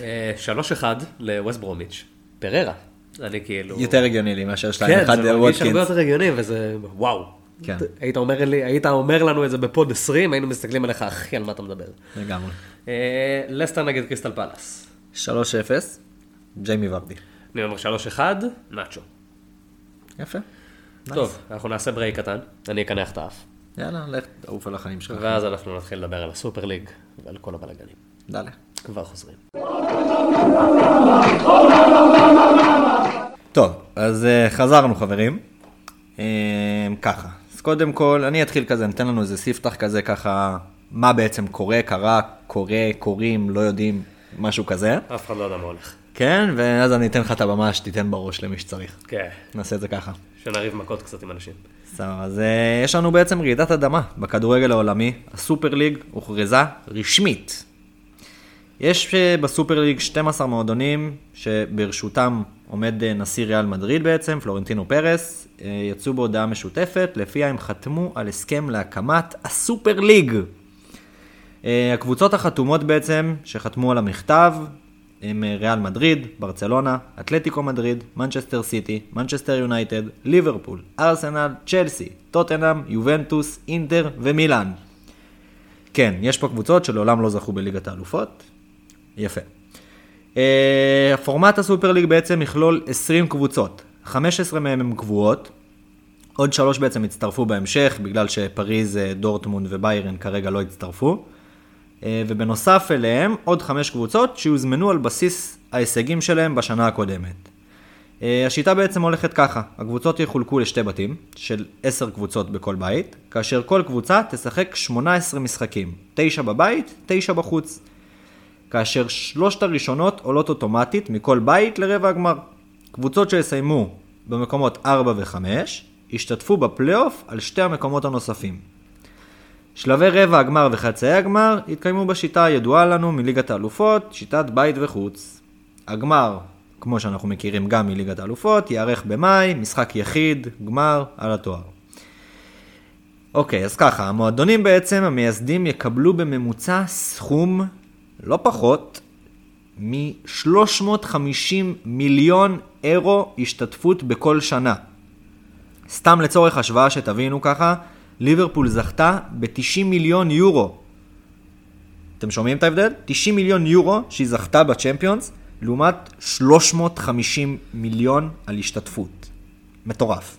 אה, 3-1 לווסט ברומיץ'. פררה. אני כאילו... יותר הגיוני לי מאשר 2-1 כן, זה מרגיש הרבה. יותר הגיוני, וזה וואו. כן. היית אומר, לי, היית אומר לנו את זה בפוד 20, היינו מסתכלים עליך, אחי, על מה אתה מדבר. לגמרי. אה, לסטר נגד קריסטל פלאס. 3-0, ג'יימי ורדי. אני אומר 3-1, נאצ'ו. יפה. טוב, אנחנו נעשה break קטן, אני אקנח את האף. יאללה, לך תעוף על החיים שלך. ואז אנחנו נתחיל לדבר על הסופר ליג ועל כל הבלאגנים. יאללה. כבר חוזרים. טוב, אז uh, חזרנו חברים. Uh, ככה, אז קודם כל, אני אתחיל כזה, ניתן לנו איזה ספתח כזה ככה, מה בעצם קורה, קרה, קורה, קוראים, לא יודעים, משהו כזה. אף אחד לא יודע מה הולך. כן, ואז אני אתן לך את הבמה שתיתן בראש למי שצריך. כן, נעשה את זה ככה. שנריב מכות קצת עם אנשים. בסדר, אז uh, יש לנו בעצם רעידת אדמה בכדורגל העולמי. הסופר ליג הוכרזה רשמית. יש uh, בסופר ליג 12 מועדונים שברשותם עומד uh, נשיא ריאל מדריד בעצם, פלורנטינו פרס, uh, יצאו בהודעה משותפת, לפיה הם חתמו על הסכם להקמת הסופר ליג. הקבוצות החתומות בעצם, שחתמו על המכתב, הם אה, ריאל מדריד, ברצלונה, אתלטיקו מדריד, מנצ'סטר סיטי, מנצ'סטר יונייטד, ליברפול, ארסנל, צ'לסי, טוטנאם, יובנטוס, אינטר ומילאן. כן, יש פה קבוצות שלעולם לא זכו בליגת האלופות. יפה. Uh, הפורמט הסופר ליג בעצם יכלול 20 קבוצות, 15 מהן הן קבועות, עוד שלוש בעצם הצטרפו בהמשך, בגלל שפריז, אה, דורטמונד וביירן כרגע לא הצטרפו. אה, ובנוסף אליהם עוד חמש קבוצות שיוזמנו על בסיס ההישגים שלהם בשנה הקודמת. אה, השיטה בעצם הולכת ככה, הקבוצות יחולקו לשתי בתים של עשר קבוצות בכל בית, כאשר כל קבוצה תשחק 18 משחקים, תשע בבית, תשע בחוץ. כאשר שלושת הראשונות עולות אוטומטית מכל בית לרבע הגמר. קבוצות שיסיימו במקומות 4 ו-5 ישתתפו בפלייאוף על שתי המקומות הנוספים. שלבי רבע הגמר וחצאי הגמר יתקיימו בשיטה הידועה לנו מליגת האלופות, שיטת בית וחוץ. הגמר, כמו שאנחנו מכירים גם מליגת האלופות, ייערך במאי, משחק יחיד, גמר, על התואר. אוקיי, אז ככה, המועדונים בעצם, המייסדים יקבלו בממוצע סכום לא פחות מ-350 מיליון אירו השתתפות בכל שנה. סתם לצורך השוואה שתבינו ככה, ליברפול זכתה ב-90 מיליון יורו. אתם שומעים את ההבדל? 90 מיליון יורו שהיא זכתה בצ'מפיונס, לעומת 350 מיליון על השתתפות. מטורף.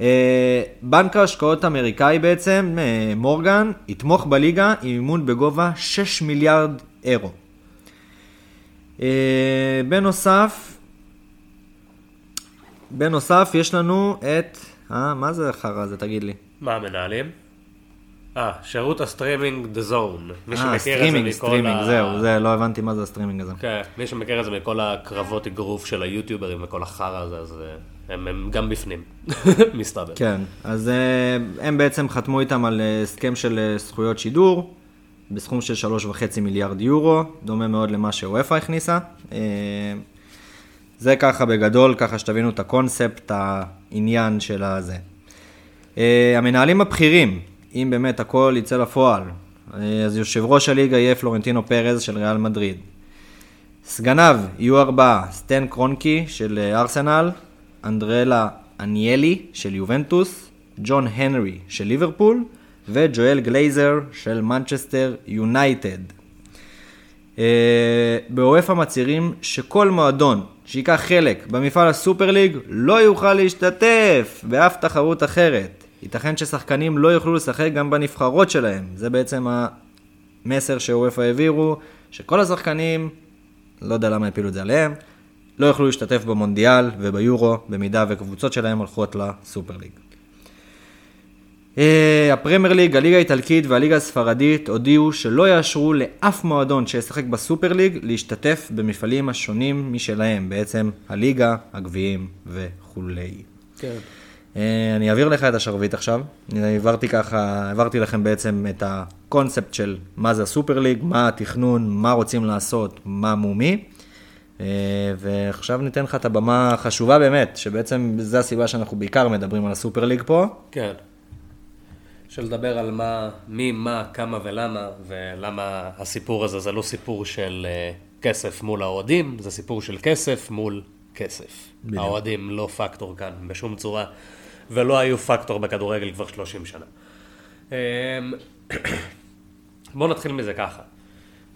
אה, בנק ההשקעות האמריקאי בעצם, אה, מורגן, יתמוך בליגה עם מימון בגובה 6 מיליארד אירו. אה, בנוסף, בנוסף יש לנו את... אה, מה זה החרא הזה, תגיד לי? מה המנהלים? אה, שירות הסטרימינג DAZN. מי אה, שמכיר את זה סטרימינג, סטרימינג, ה... זהו, זה, לא הבנתי מה זה הסטרימינג הזה. כן, מי שמכיר את זה מכל הקרבות אגרוף של היוטיוברים וכל החרא הזה, אז הם, הם גם בפנים, מסתבר. כן, אז אה, הם בעצם חתמו איתם על אה, הסכם של אה, זכויות שידור, בסכום של שלוש וחצי מיליארד יורו, דומה מאוד למה שוופא הכניסה. זה ככה בגדול, ככה שתבינו את הקונספט, העניין של הזה. המנהלים הבכירים, אם באמת הכל יצא לפועל, אז יושב ראש הליגה יהיה פלורנטינו פרז של ריאל מדריד. סגניו יהיו ארבעה, סטן קרונקי של ארסנל, אנדרלה אניאלי של יובנטוס, ג'ון הנרי של ליברפול וג'ואל גלייזר של מנצ'סטר יונייטד. אה, באופ"א מצהירים שכל מועדון שייקח חלק במפעל הסופר ליג לא יוכל להשתתף באף תחרות אחרת. ייתכן ששחקנים לא יוכלו לשחק גם בנבחרות שלהם. זה בעצם המסר שאופ"א העבירו, שכל השחקנים, לא יודע למה הפילו את זה עליהם, לא יוכלו להשתתף במונדיאל וביורו, במידה וקבוצות שלהם הולכות לסופר ליג. אה, הפרמייר ליג, הליגה האיטלקית והליגה הספרדית הודיעו שלא יאשרו לאף מועדון שישחק בסופר ליג להשתתף במפעלים השונים משלהם, בעצם הליגה, הגביעים וכולי. כן. אה, אני אעביר לך את השרביט עכשיו. אני העברתי ככה, העברתי לכם בעצם את הקונספט של מה זה הסופר ליג, מה התכנון, מה רוצים לעשות, מה מומי. אה, ועכשיו ניתן לך את הבמה החשובה באמת, שבעצם זו הסיבה שאנחנו בעיקר מדברים על הסופר ליג פה. כן. של לדבר על מה, מי, מה, כמה ולמה, ולמה הסיפור הזה זה לא סיפור של uh, כסף מול האוהדים, זה סיפור של כסף מול כסף. בדיוק. האוהדים לא פקטור כאן בשום צורה, ולא היו פקטור בכדורגל כבר 30 שנה. אמ, בואו נתחיל מזה ככה.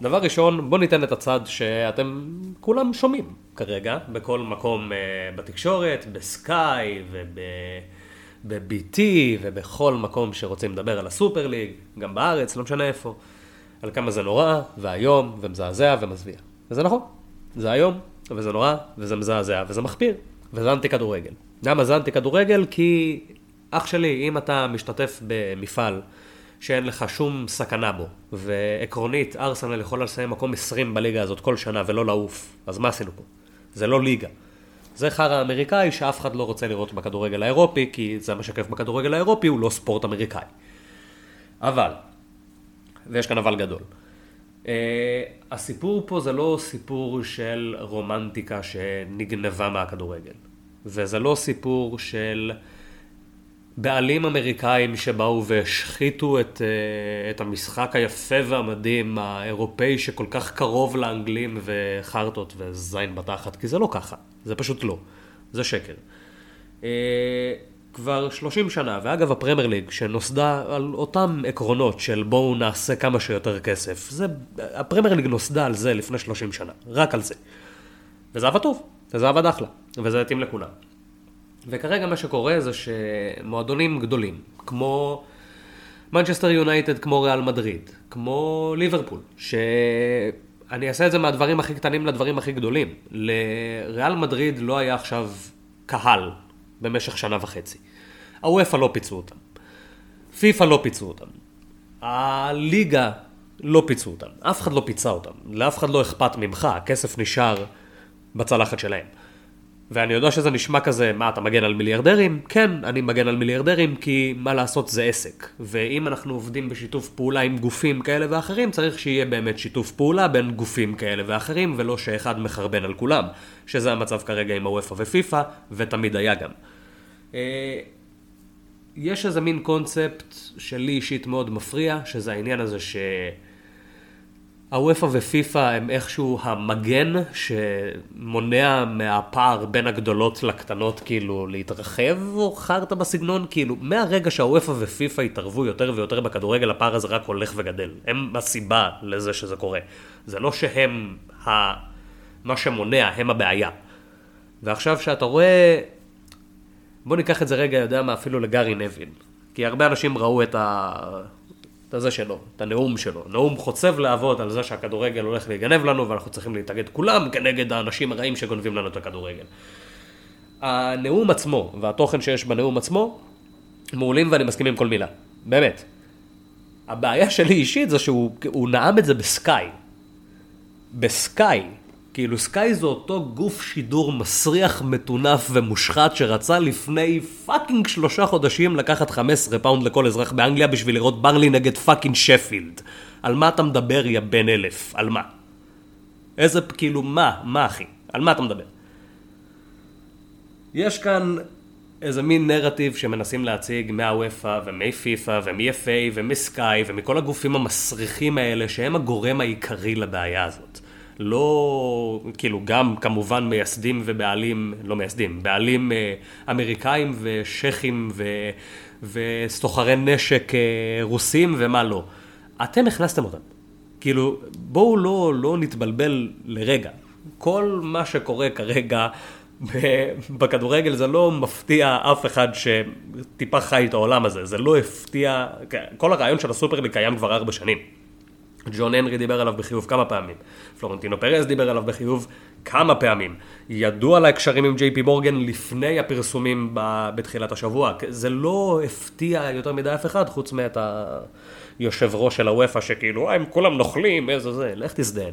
דבר ראשון, בואו ניתן את הצד שאתם כולם שומעים כרגע, בכל מקום uh, בתקשורת, בסקאי וב... ב-BT ובכל מקום שרוצים לדבר על הסופר ליג, גם בארץ, לא משנה איפה, על כמה זה נורא, ואיום, ומזעזע ומזוויע. וזה נכון, זה איום, וזה נורא, וזה מזעזע, וזה מחפיר, וזה אנטי כדורגל. למה זה אנטי כדורגל? כי, אח שלי, אם אתה משתתף במפעל שאין לך שום סכנה בו, ועקרונית, ארסנל יכולה לסיים מקום 20 בליגה הזאת כל שנה ולא לעוף, אז מה עשינו פה? זה לא ליגה. זה חרא אמריקאי שאף אחד לא רוצה לראות בכדורגל האירופי, כי זה המשקף בכדורגל האירופי, הוא לא ספורט אמריקאי. אבל, ויש כאן אבל גדול, uh, הסיפור פה זה לא סיפור של רומנטיקה שנגנבה מהכדורגל, וזה לא סיפור של בעלים אמריקאים שבאו והשחיתו את, uh, את המשחק היפה והמדהים האירופאי שכל כך קרוב לאנגלים וחרטות וזין בתחת, כי זה לא ככה. זה פשוט לא. זה שקר. אה, כבר 30 שנה, ואגב הפרמייר ליג, שנוסדה על אותם עקרונות של בואו נעשה כמה שיותר כסף, זה, הפרמייר ליג נוסדה על זה לפני 30 שנה, רק על זה. וזה עבד טוב, וזה עבד אחלה, וזה התאים לכולם. וכרגע מה שקורה זה שמועדונים גדולים, כמו מנצ'סטר יונייטד, כמו ריאל מדריד, כמו ליברפול, ש... אני אעשה את זה מהדברים הכי קטנים לדברים הכי גדולים. לריאל מדריד לא היה עכשיו קהל במשך שנה וחצי. הוופא לא פיצו אותם. פיפא לא פיצו אותם. הליגה לא פיצו אותם. אף אחד לא פיצה אותם. לאף אחד לא אכפת ממך, הכסף נשאר בצלחת שלהם. ואני יודע שזה נשמע כזה, מה, אתה מגן על מיליארדרים? כן, אני מגן על מיליארדרים, כי מה לעשות זה עסק. ואם אנחנו עובדים בשיתוף פעולה עם גופים כאלה ואחרים, צריך שיהיה באמת שיתוף פעולה בין גופים כאלה ואחרים, ולא שאחד מחרבן על כולם. שזה המצב כרגע עם הוופא ופיפא, ותמיד היה גם. אה, יש איזה מין קונספט שלי אישית מאוד מפריע, שזה העניין הזה ש... הוופא ופיפא הם איכשהו המגן שמונע מהפער בין הגדולות לקטנות כאילו להתרחב? או חרטא בסגנון כאילו מהרגע שהוופא ופיפא התערבו יותר ויותר בכדורגל הפער הזה רק הולך וגדל. הם הסיבה לזה שזה קורה. זה לא שהם ה... מה שמונע הם הבעיה. ועכשיו שאתה רואה בוא ניקח את זה רגע יודע מה אפילו לגארי נבין כי הרבה אנשים ראו את ה... את הזה שלו, את הנאום שלו. נאום חוצב להבות על זה שהכדורגל הולך להיגנב לנו ואנחנו צריכים להתאגד כולם כנגד האנשים הרעים שגונבים לנו את הכדורגל. הנאום עצמו והתוכן שיש בנאום עצמו מעולים ואני מסכים עם כל מילה, באמת. הבעיה שלי אישית זה שהוא נאם את זה בסקאי. בסקאי, כאילו סקאי זה אותו גוף שידור מסריח, מטונף ומושחת שרצה לפני fucking שלושה חודשים לקחת 15 פאונד לכל אזרח באנגליה בשביל לראות ברלי נגד פאקינג שפילד. על מה אתה מדבר יא בן אלף? על מה? איזה, כאילו, מה? מה אחי? על מה אתה מדבר? יש כאן איזה מין נרטיב שמנסים להציג מהוופא ומפיפא ומ-FA ומסקאי ומכל הגופים המסריחים האלה שהם הגורם העיקרי לבעיה הזאת. לא, כאילו גם כמובן מייסדים ובעלים, לא מייסדים, בעלים אה, אמריקאים ושכים ו, וסוחרי נשק אה, רוסים ומה לא. אתם הכנסתם אותם. כאילו, בואו לא, לא נתבלבל לרגע. כל מה שקורה כרגע בכדורגל זה לא מפתיע אף אחד שטיפה חי את העולם הזה, זה לא הפתיע, כל הרעיון של הסופרליג קיים כבר ארבע שנים. ג'ון הנרי דיבר עליו בחיוב כמה פעמים, פלורנטינו פרז דיבר עליו בחיוב כמה פעמים, ידעו על ההקשרים עם ג'יי פי מורגן לפני הפרסומים בתחילת השבוע, זה לא הפתיע יותר מדי אף אחד חוץ מאת היושב ראש של הוופא שכאילו, אה, הם כולם נוכלים, איזה זה, לך תזדיין.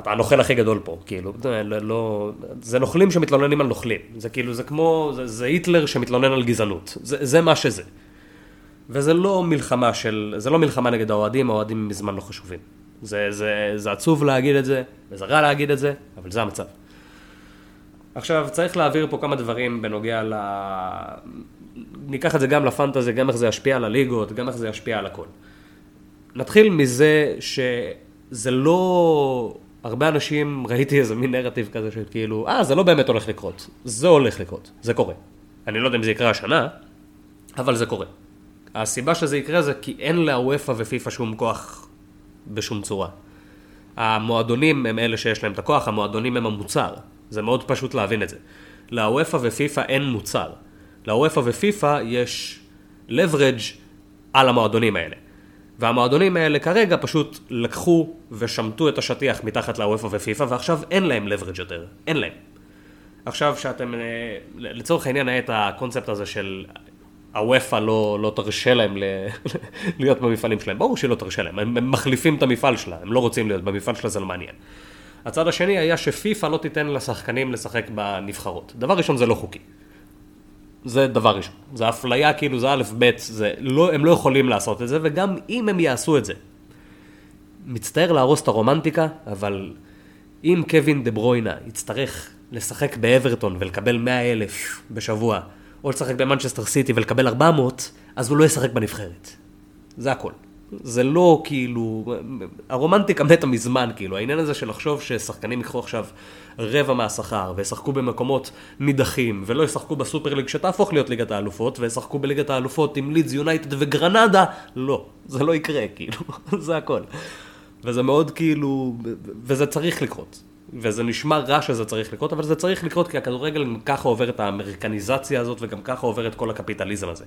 אתה הנוכל הכי גדול פה, כאילו, זה, לא, לא, זה נוכלים שמתלוננים על נוכלים, זה כאילו, זה כמו, זה, זה היטלר שמתלונן על גזענות, זה, זה מה שזה. וזה לא מלחמה של, זה לא מלחמה נגד האוהדים, האוהדים מזמן לא חשובים. זה, זה, זה עצוב להגיד את זה, וזה רע להגיד את זה, אבל זה המצב. עכשיו, צריך להעביר פה כמה דברים בנוגע ל... ניקח את זה גם לפנטזי, גם איך זה ישפיע על הליגות, גם איך זה ישפיע על הכל. נתחיל מזה שזה לא... הרבה אנשים, ראיתי איזה מין נרטיב כזה של כאילו, אה, זה לא באמת הולך לקרות. זה הולך לקרות, זה קורה. אני לא יודע אם זה יקרה השנה, אבל זה קורה. הסיבה שזה יקרה זה כי אין לאוופא ופיפא שום כוח בשום צורה. המועדונים הם אלה שיש להם את הכוח, המועדונים הם המוצר. זה מאוד פשוט להבין את זה. לאוופא ופיפא אין מוצר. לאוופא ופיפא יש leverage על המועדונים האלה. והמועדונים האלה כרגע פשוט לקחו ושמטו את השטיח מתחת לאוופא ופיפא, ועכשיו אין להם leverage יותר. אין להם. עכשיו שאתם, אה, לצורך העניין היה את הקונספט הזה של הוופא לא, לא תרשה להם ל... להיות במפעלים שלהם. ברור שהיא לא תרשה להם, הם, הם מחליפים את המפעל שלה, הם לא רוצים להיות במפעל שלה, זה לא מעניין. הצד השני היה שפיפא לא תיתן לשחקנים לשחק בנבחרות. דבר ראשון, זה לא חוקי. זה דבר ראשון. זה אפליה, כאילו זה א', ב', זה לא, הם לא יכולים לעשות את זה, וגם אם הם יעשו את זה. מצטער להרוס את הרומנטיקה, אבל אם קווין דה ברוינה יצטרך לשחק באברטון ולקבל 100 אלף בשבוע, או לשחק במנצ'סטר סיטי ולקבל 400, אז הוא לא ישחק בנבחרת. זה הכל. זה לא כאילו, הרומנטיקה מתה מזמן, כאילו, העניין הזה של לחשוב ששחקנים יקחו עכשיו רבע מהשכר, וישחקו במקומות נידחים, ולא ישחקו בסופר ליג שתהפוך להיות ליגת האלופות, וישחקו בליגת האלופות עם לידס יונייטד וגרנדה, לא, זה לא יקרה, כאילו, זה הכל. וזה מאוד כאילו, וזה צריך לקרות. וזה נשמע רע שזה צריך לקרות, אבל זה צריך לקרות כי הכדורגל גם ככה עובר את האמריקניזציה הזאת, וגם ככה עובר את כל הקפיטליזם הזה.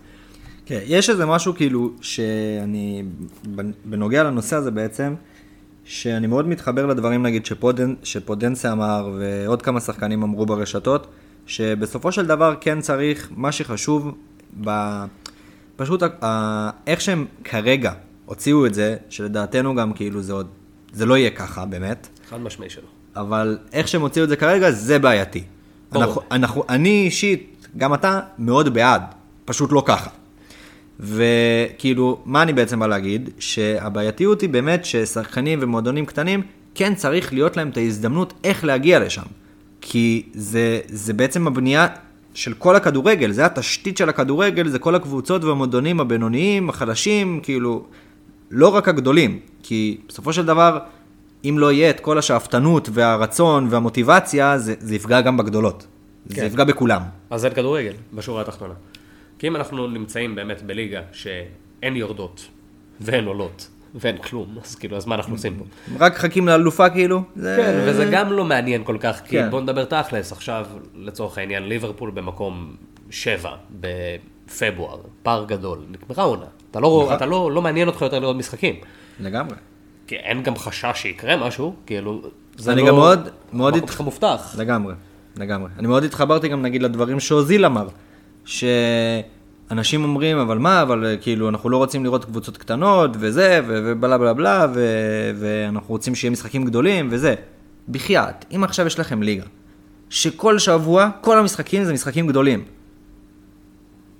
כן, יש איזה משהו כאילו, שאני, בנוגע לנושא הזה בעצם, שאני מאוד מתחבר לדברים נגיד שפודנ, שפודנסה אמר, ועוד כמה שחקנים אמרו ברשתות, שבסופו של דבר כן צריך, מה שחשוב, ב... פשוט ה... איך שהם כרגע הוציאו את זה, שלדעתנו גם כאילו זה עוד, זה לא יהיה ככה באמת. חד משמעי שלא. אבל איך שהם הוציאו את זה כרגע, זה בעייתי. אנחנו, אנחנו, אני אישית, גם אתה, מאוד בעד, פשוט לא ככה. וכאילו, מה אני בעצם בא להגיד? שהבעייתיות היא באמת ששחקנים ומועדונים קטנים, כן צריך להיות להם את ההזדמנות איך להגיע לשם. כי זה, זה בעצם הבנייה של כל הכדורגל, זה התשתית של הכדורגל, זה כל הקבוצות והמועדונים הבינוניים, החלשים, כאילו, לא רק הגדולים. כי בסופו של דבר, אם לא יהיה את כל השאפתנות והרצון והמוטיבציה, זה, זה יפגע גם בגדולות. כן. זה יפגע בכולם. אז זה כדורגל, בשורה התחתונה. כי אם אנחנו נמצאים באמת בליגה שאין יורדות ואין עולות ואין כלום, אז כאילו, אז מה אנחנו עושים פה? רק חכים לאלופה כאילו? זה... כן, וזה גם לא מעניין כל כך, כי כן. בוא נדבר תכלס, עכשיו, לצורך העניין, ליברפול במקום שבע בפברואר, פער גדול, נגמרה עונה. אתה, לא, נכון. אתה לא, לא מעניין אותך יותר לראות משחקים. לגמרי. כי אין גם חשש שיקרה משהו, כאילו, זה אני לא... אני גם מאוד, מאוד... הת... מובטח. לגמרי, לגמרי. אני מאוד התחברתי גם נגיד לדברים שאוזיל אמר. שאנשים אומרים, אבל מה, אבל כאילו, אנחנו לא רוצים לראות קבוצות קטנות, וזה, ובלה בלה בלה, ו- ואנחנו רוצים שיהיה משחקים גדולים, וזה. בחייאת, אם עכשיו יש לכם ליגה, שכל שבוע, כל המשחקים זה משחקים גדולים.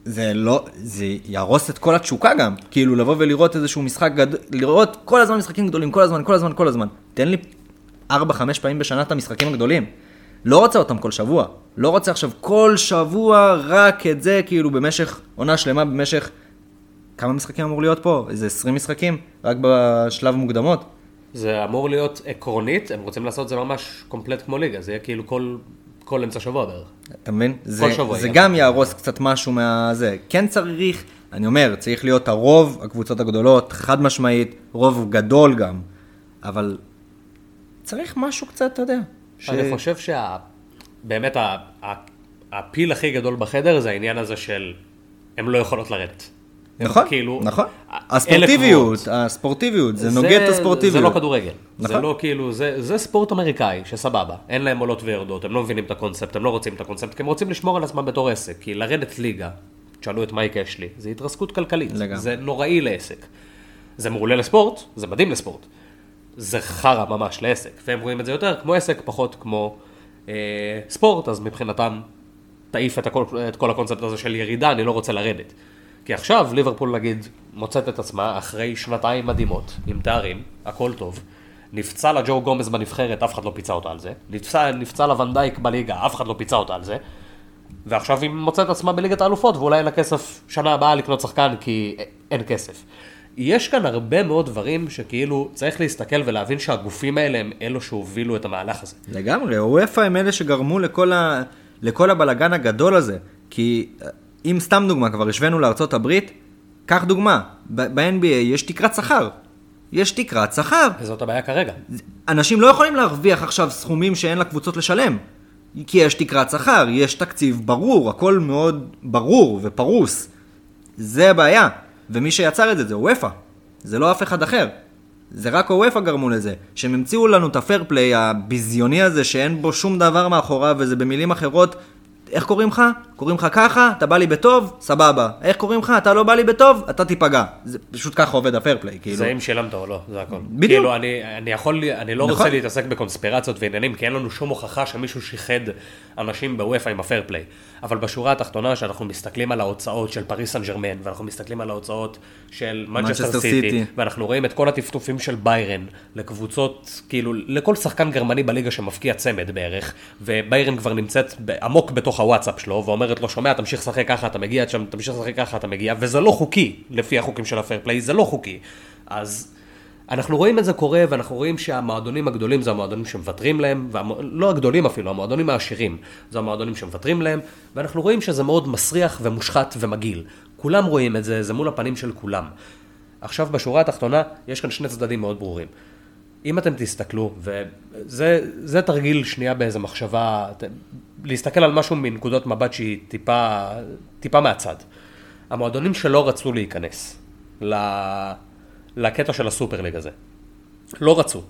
זה לא, זה יהרוס את כל התשוקה גם, כאילו לבוא ולראות איזשהו משחק גדול, לראות כל הזמן משחקים גדולים, כל הזמן, כל הזמן, כל הזמן. תן לי 4-5 פעמים בשנה את המשחקים הגדולים. לא רוצה אותם כל שבוע. לא רוצה עכשיו כל שבוע רק את זה, כאילו במשך עונה שלמה, במשך... כמה משחקים אמור להיות פה? איזה 20 משחקים? רק בשלב המוקדמות? זה אמור להיות עקרונית, הם רוצים לעשות את זה ממש קומפלט כמו ליגה, זה יהיה כאילו כל, כל אמצע שבוע בערך. אתה מבין? זה, שבוע זה. גם יהרוס קצת משהו מהזה. כן צריך, אני אומר, צריך להיות הרוב, הקבוצות הגדולות, חד משמעית, רוב גדול גם, אבל צריך משהו קצת, אתה יודע. ש... אני חושב שה... באמת ה... ה... הפיל הכי גדול בחדר זה העניין הזה של הם לא יכולות לרדת. נכון, כאילו... נכון. אלה הספורטיביות. הספורטיביות, זה נוגד את הספורטיביות. זה לא כדורגל. זה נכון. לא כאילו, זה, זה ספורט אמריקאי, שסבבה. אין להם עולות ויורדות, הם לא מבינים את הקונספט, הם לא רוצים את הקונספט, כי הם רוצים לשמור על עצמם בתור עסק. כי לרדת ליגה, תשאלו את מייק אשלי, זה התרסקות כלכלית. לגמרי. זה נוראי לעסק. זה מעולה לספורט, זה מדהים לספורט. זה חרא ממש לעסק. והם רואים את זה יותר כמו עסק, פחות כמו אה, ספורט, אז מבחינתם תעיף את, הכל, את כל הקונספט הזה של ירידה, אני לא רוצה לרדת. כי עכשיו ליברפול נגיד מוצאת את עצמה אחרי שנתיים מדהימות, עם תארים, הכל טוב. נפצע לה ג'ו גומז בנבחרת, אף אחד לא פיצה אותה על זה. נפצע, נפצע לה ונדייק בליגה, אף אחד לא פיצה אותה על זה. ועכשיו היא מוצאת את עצמה בליגת האלופות, ואולי אין לה כסף שנה הבאה לקנות שחקן כי אין כסף. יש כאן הרבה מאוד דברים שכאילו צריך להסתכל ולהבין שהגופים האלה הם אלו שהובילו את המהלך הזה. לגמרי, וופא הם אלה שגרמו לכל, ה... לכל הבלגן הגדול הזה. כי אם סתם דוגמה, כבר השווינו לארצות הברית, קח דוגמה, ב-NBA יש תקרת שכר. יש תקרת שכר. וזאת הבעיה כרגע. אנשים לא יכולים להרוויח עכשיו סכומים שאין לקבוצות לשלם. כי יש תקרת שכר, יש תקציב ברור, הכל מאוד ברור ופרוס. זה הבעיה. ומי שיצר את זה זה אופ"א. זה לא אף אחד אחר. זה רק האופ"א גרמו לזה. שהם המציאו לנו את ה fair play הביזיוני הזה שאין בו שום דבר מאחוריו וזה במילים אחרות. איך קוראים לך? קוראים לך ככה, אתה בא לי בטוב, סבבה. איך קוראים לך? אתה לא בא לי בטוב, אתה תיפגע. זה פשוט ככה עובד ה fair play, כאילו. זה אם שילמת או לא, זה הכל. בדיוק. כאילו, אני, אני יכול, אני לא נכון. רוצה להתעסק בקונספירציות ועניינים, כי אין לנו שום הוכחה שמישהו שיחד אנשים באופ"א עם ה fair play. אבל בשורה התחתונה, שאנחנו מסתכלים על ההוצאות של פריס סן ג'רמן, ואנחנו מסתכלים על ההוצאות של מנצ'סטר סיטי, City. ואנחנו רואים את כל הטפטופים של ביירן לקבוצות, כאילו, לכל שחקן גרמני בליגה שמפקיע צמד בערך, וביירן כבר נמצאת עמוק בתוך הוואטסאפ שלו, ואומרת לו, שומע, תמשיך לשחק ככה, אתה מגיע שם, תמשיך לשחק ככה, אתה מגיע, וזה לא חוקי, לפי החוקים של ה fair play, זה לא חוקי. אז אנחנו רואים את זה קורה, ואנחנו רואים שהמועדונים הגדולים זה המועדונים שמוותרים להם, והמ... לא הגדולים אפילו, המועדונים העשירים, זה המועדונים שמוותרים להם, ואנחנו רואים שזה מאוד מסריח ומושחת ומגעיל. כולם רואים את זה, זה מול הפנים של כולם. עכשיו, בשורה התחתונה, יש כאן שני צדדים מאוד ברורים. אם אתם תסתכלו, וזה זה תרגיל שנייה באיזה מחשבה, להסתכל על משהו מנקודות מבט שהיא טיפה, טיפה מהצד. המועדונים שלא רצו להיכנס. לקטע של הסופרליג הזה. לא רצו.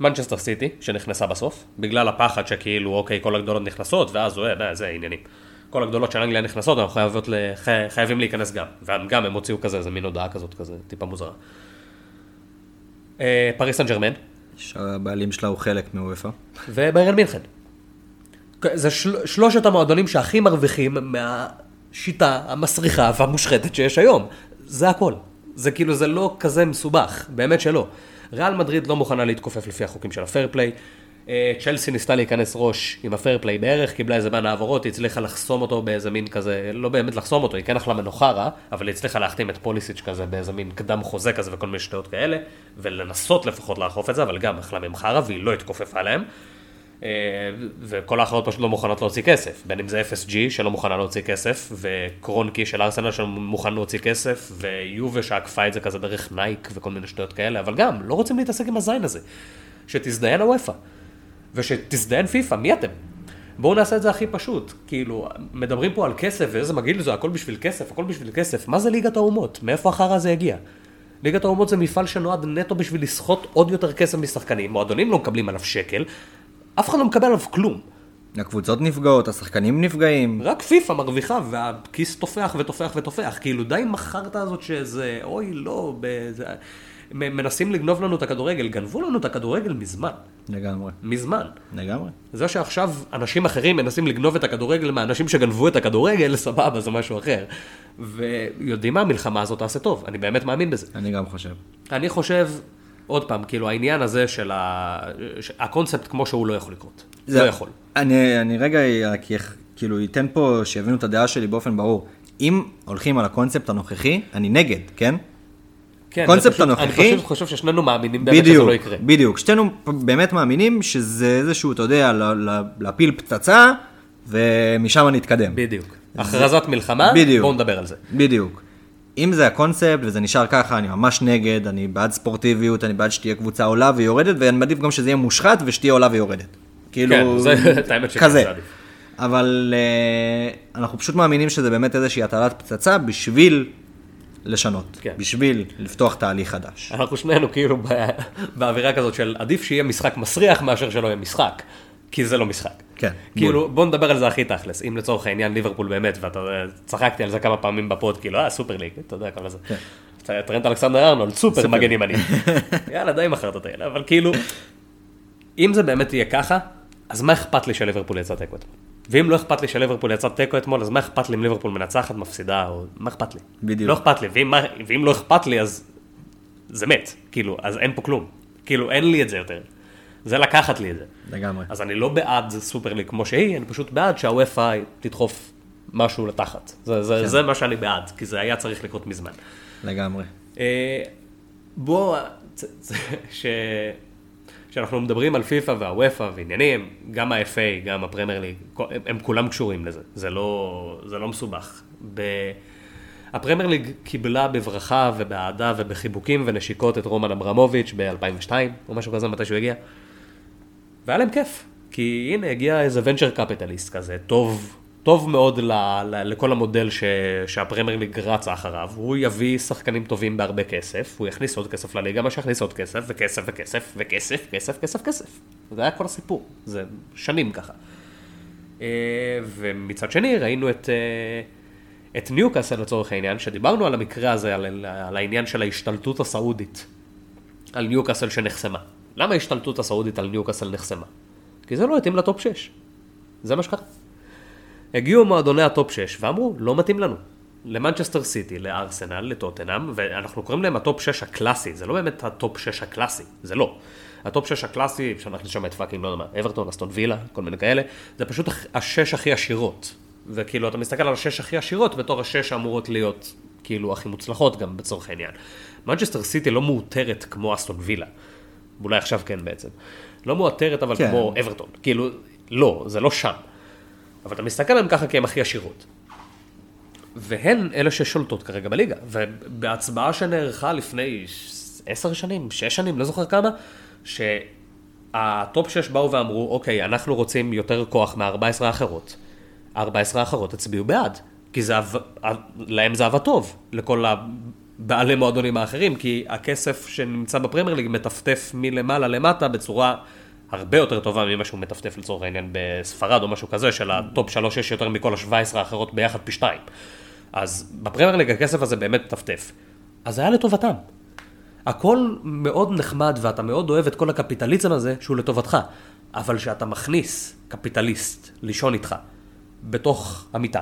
מנצ'סטר סיטי, שנכנסה בסוף, בגלל הפחד שכאילו, אוקיי, כל הגדולות נכנסות, ואז הוא, אה, זה עניינים. כל הגדולות של אנגליה נכנסות, אנחנו חייבים להיכנס גם. וגם הם הוציאו כזה, איזה מין הודעה כזאת, כזה, טיפה מוזרה. אה, פריס סן ג'רמן, שהבעלים שלה הוא חלק מוופא. וביירן מינכן. זה של, שלושת המועדונים שהכי מרוויחים מהשיטה המסריחה והמושחתת שיש היום. זה הכל. זה כאילו, זה לא כזה מסובך, באמת שלא. ריאל מדריד לא מוכנה להתכופף לפי החוקים של ה fair play. אה, צ'לסי ניסתה להיכנס ראש עם ה fair play בערך, קיבלה איזה מן העברות, היא הצליחה לחסום אותו באיזה מין כזה, לא באמת לחסום אותו, היא כן אכלה מהם חרא, אבל היא הצליחה להחתים את פוליסיץ' כזה באיזה מין קדם חוזה כזה וכל מיני שטויות כאלה, ולנסות לפחות לאכוף את זה, אבל גם אכלה מהם חרא והיא לא התכופפה להם. אה, וכל האחרות פשוט לא מוכנות להוציא כסף, בין אם זה FSG שלא מוכנה להוציא כסף, וקרונקי של ארסנל שמוכן להוציא כסף, ויובה שעקפה את זה כזה דרך נייק וכל מיני שטויות כאלה, אבל גם, לא רוצים להתעסק עם הזין הזה. שתזדיין הוופא, ושתזדיין פיפא, מי אתם? בואו נעשה את זה הכי פשוט, כאילו, מדברים פה על כסף ואיזה מגעיל זה, הכל בשביל כסף, הכל בשביל כסף, מה זה ליגת האומות? מאיפה החרא הזה הגיע? ליגת האומות זה מפעל שנועד נטו בשביל לסחוט עוד יותר כסף משחקנים, מועדונים לא מקבלים עליו שקל, אף אחד לא מקבל עליו כלום. הקבוצות נפגעות, השחקנים נפגעים. רק פיפא מרוויחה והכיס תופח ותופח ותופח. כאילו די עם החרטא הזאת שזה, אוי לא, בזה... מנסים לגנוב לנו את הכדורגל, גנבו לנו את הכדורגל מזמן. לגמרי. מזמן. לגמרי. זה שעכשיו אנשים אחרים מנסים לגנוב את הכדורגל מהאנשים שגנבו את הכדורגל, סבבה, זה משהו אחר. ויודעים מה המלחמה הזאת תעשה טוב, אני באמת מאמין בזה. אני גם חושב. אני חושב עוד פעם, כאילו העניין הזה של ה... הקונספט כמו שהוא לא יכול לקרות. זה- לא יכול. אני, אני רגע כאילו אתן פה שיבינו את הדעה שלי באופן ברור. אם הולכים על הקונספט הנוכחי, אני נגד, כן? כן, הקונספט הנוכחי- אני פשוט חושב ששנינו מאמינים באמת שזה לא יקרה. בדיוק. שתינו באמת מאמינים שזה איזשהו, אתה יודע, לה- לה- להפיל פצצה, ומשם נתקדם. בדיוק. הכרזת מלחמה, בדיוק. בואו נדבר על זה. בדיוק. אם זה הקונספט וזה נשאר ככה, אני ממש נגד, אני בעד ספורטיביות, אני בעד שתהיה קבוצה עולה ויורדת, ואני מעדיף גם שזה יהיה מושחת ושתהיה עולה ויורדת. כאילו, כן, זה- כזה. אבל uh, אנחנו פשוט מאמינים שזה באמת איזושהי הטלת פצצה בשביל לשנות, כן. בשביל לפתוח תהליך חדש. אנחנו שנינו כאילו באווירה כזאת של עדיף שיהיה משחק מסריח מאשר שלא יהיה משחק. כי זה לא משחק. כן, כאילו, בוא נדבר על זה הכי תכלס. אם לצורך העניין ליברפול באמת, ואתה צחקתי על זה כמה פעמים בפוד, כאילו, אה, סופר ליג, אתה יודע כמה זה. כן. טרנט אלכסנדר ארנולד, סופר מגן ימני. יאללה, די מכרת את האלה, אבל כאילו, אם זה באמת יהיה ככה, אז מה אכפת לי שליברפול יצא תיקו אתמול? ואם לא אכפת לי שליברפול יצא תיקו אתמול, אז מה אכפת לי אם ליברפול מנצחת, מפסידה, או מה אכפת לי? בדיוק. לא אכפת לי, ואם, ואם לא אכפת לי, אז זה מת, כאילו, אז אין פה כלום. כאילו, אין לי את זה יותר. זה לקחת לי את זה. לגמרי. אז אני לא בעד סופר ליג כמו שהיא, אני פשוט בעד שהוופא תדחוף משהו לתחת. זה, זה, כן. זה מה שאני בעד, כי זה היה צריך לקרות מזמן. לגמרי. אה, בוא, ש... כשאנחנו מדברים על פיפא והוופא ועניינים, גם ה-FA, גם הפרמייר ליג, הם, הם כולם קשורים לזה, זה לא, זה לא מסובך. ב... הפרמייר ליג קיבלה בברכה ובאהדה ובחיבוקים ונשיקות את רומן אברמוביץ' ב-2002, או משהו כזה, מתי שהוא הגיע. והיה להם כיף, כי הנה הגיע איזה ונצ'ר קפיטליסט כזה, טוב, טוב מאוד ל, ל, לכל המודל ש, שהפרמייר ליג רצה אחריו, הוא יביא שחקנים טובים בהרבה כסף, הוא יכניס עוד כסף לליגה, מה שיכניס עוד כסף, וכסף וכסף וכסף, כסף, כסף, כסף. זה היה כל הסיפור, זה שנים ככה. אה, ומצד שני ראינו את, אה, את ניוקאסל לצורך העניין, שדיברנו על המקרה הזה, על, על העניין של ההשתלטות הסעודית, על ניוקאסל שנחסמה. למה ההשתלטות הסעודית על ניוקאסל נחסמה? כי זה לא התאים לטופ 6. זה מה שקרה. הגיעו מועדוני ה top 6 ואמרו, לא מתאים לנו. למנצ'סטר סיטי, לארסנל, לטוטנאם, ואנחנו קוראים להם ה top 6 הקלאסי, זה לא באמת ה top 6 הקלאסי, זה לא. ה top 6 הקלאסי, אפשר להכניס שם את fucking, לא יודע מה, אברטון, אסטון וילה, כל מיני כאלה, זה פשוט השש הכי עשירות. וכאילו, אתה מסתכל על השש הכי עשירות בתור השש שאמורות להיות, כאילו, הכי מוצלחות גם לצורך העניין. מנצ'סטר סיטי לא מעוטרת כמו אסטון וילה. אולי עכשיו כן בעצם. לא מעוטרת אבל כן. כמו אברטון. כאילו, לא, זה לא שם. אבל אתה מסתכל עליהם ככה כי הם הכי עשירות. והן אלה ששולטות כרגע בליגה. ובהצבעה שנערכה לפני עשר שנים, שש שנים, לא זוכר כמה, שה top שש באו ואמרו, אוקיי, אנחנו רוצים יותר כוח מה-14 האחרות. ה-14 האחרות הצביעו בעד, כי זה, אב- להם זה עבד טוב, לכל הבעלי מועדונים האחרים, כי הכסף שנמצא בפרמייר ליג מטפטף מלמעלה למטה בצורה הרבה יותר טובה ממה שהוא מטפטף לצורך העניין בספרד או משהו כזה, של ה top שלוש יש יותר מכל ה-17 האחרות ביחד פי שתיים. אז בפרמייר ליג הכסף הזה באמת מטפטף. אז זה היה לטובתם. הכל מאוד נחמד ואתה מאוד אוהב את כל הקפיטליזם הזה שהוא לטובתך, אבל כשאתה מכניס קפיטליסט לישון איתך בתוך המיטה,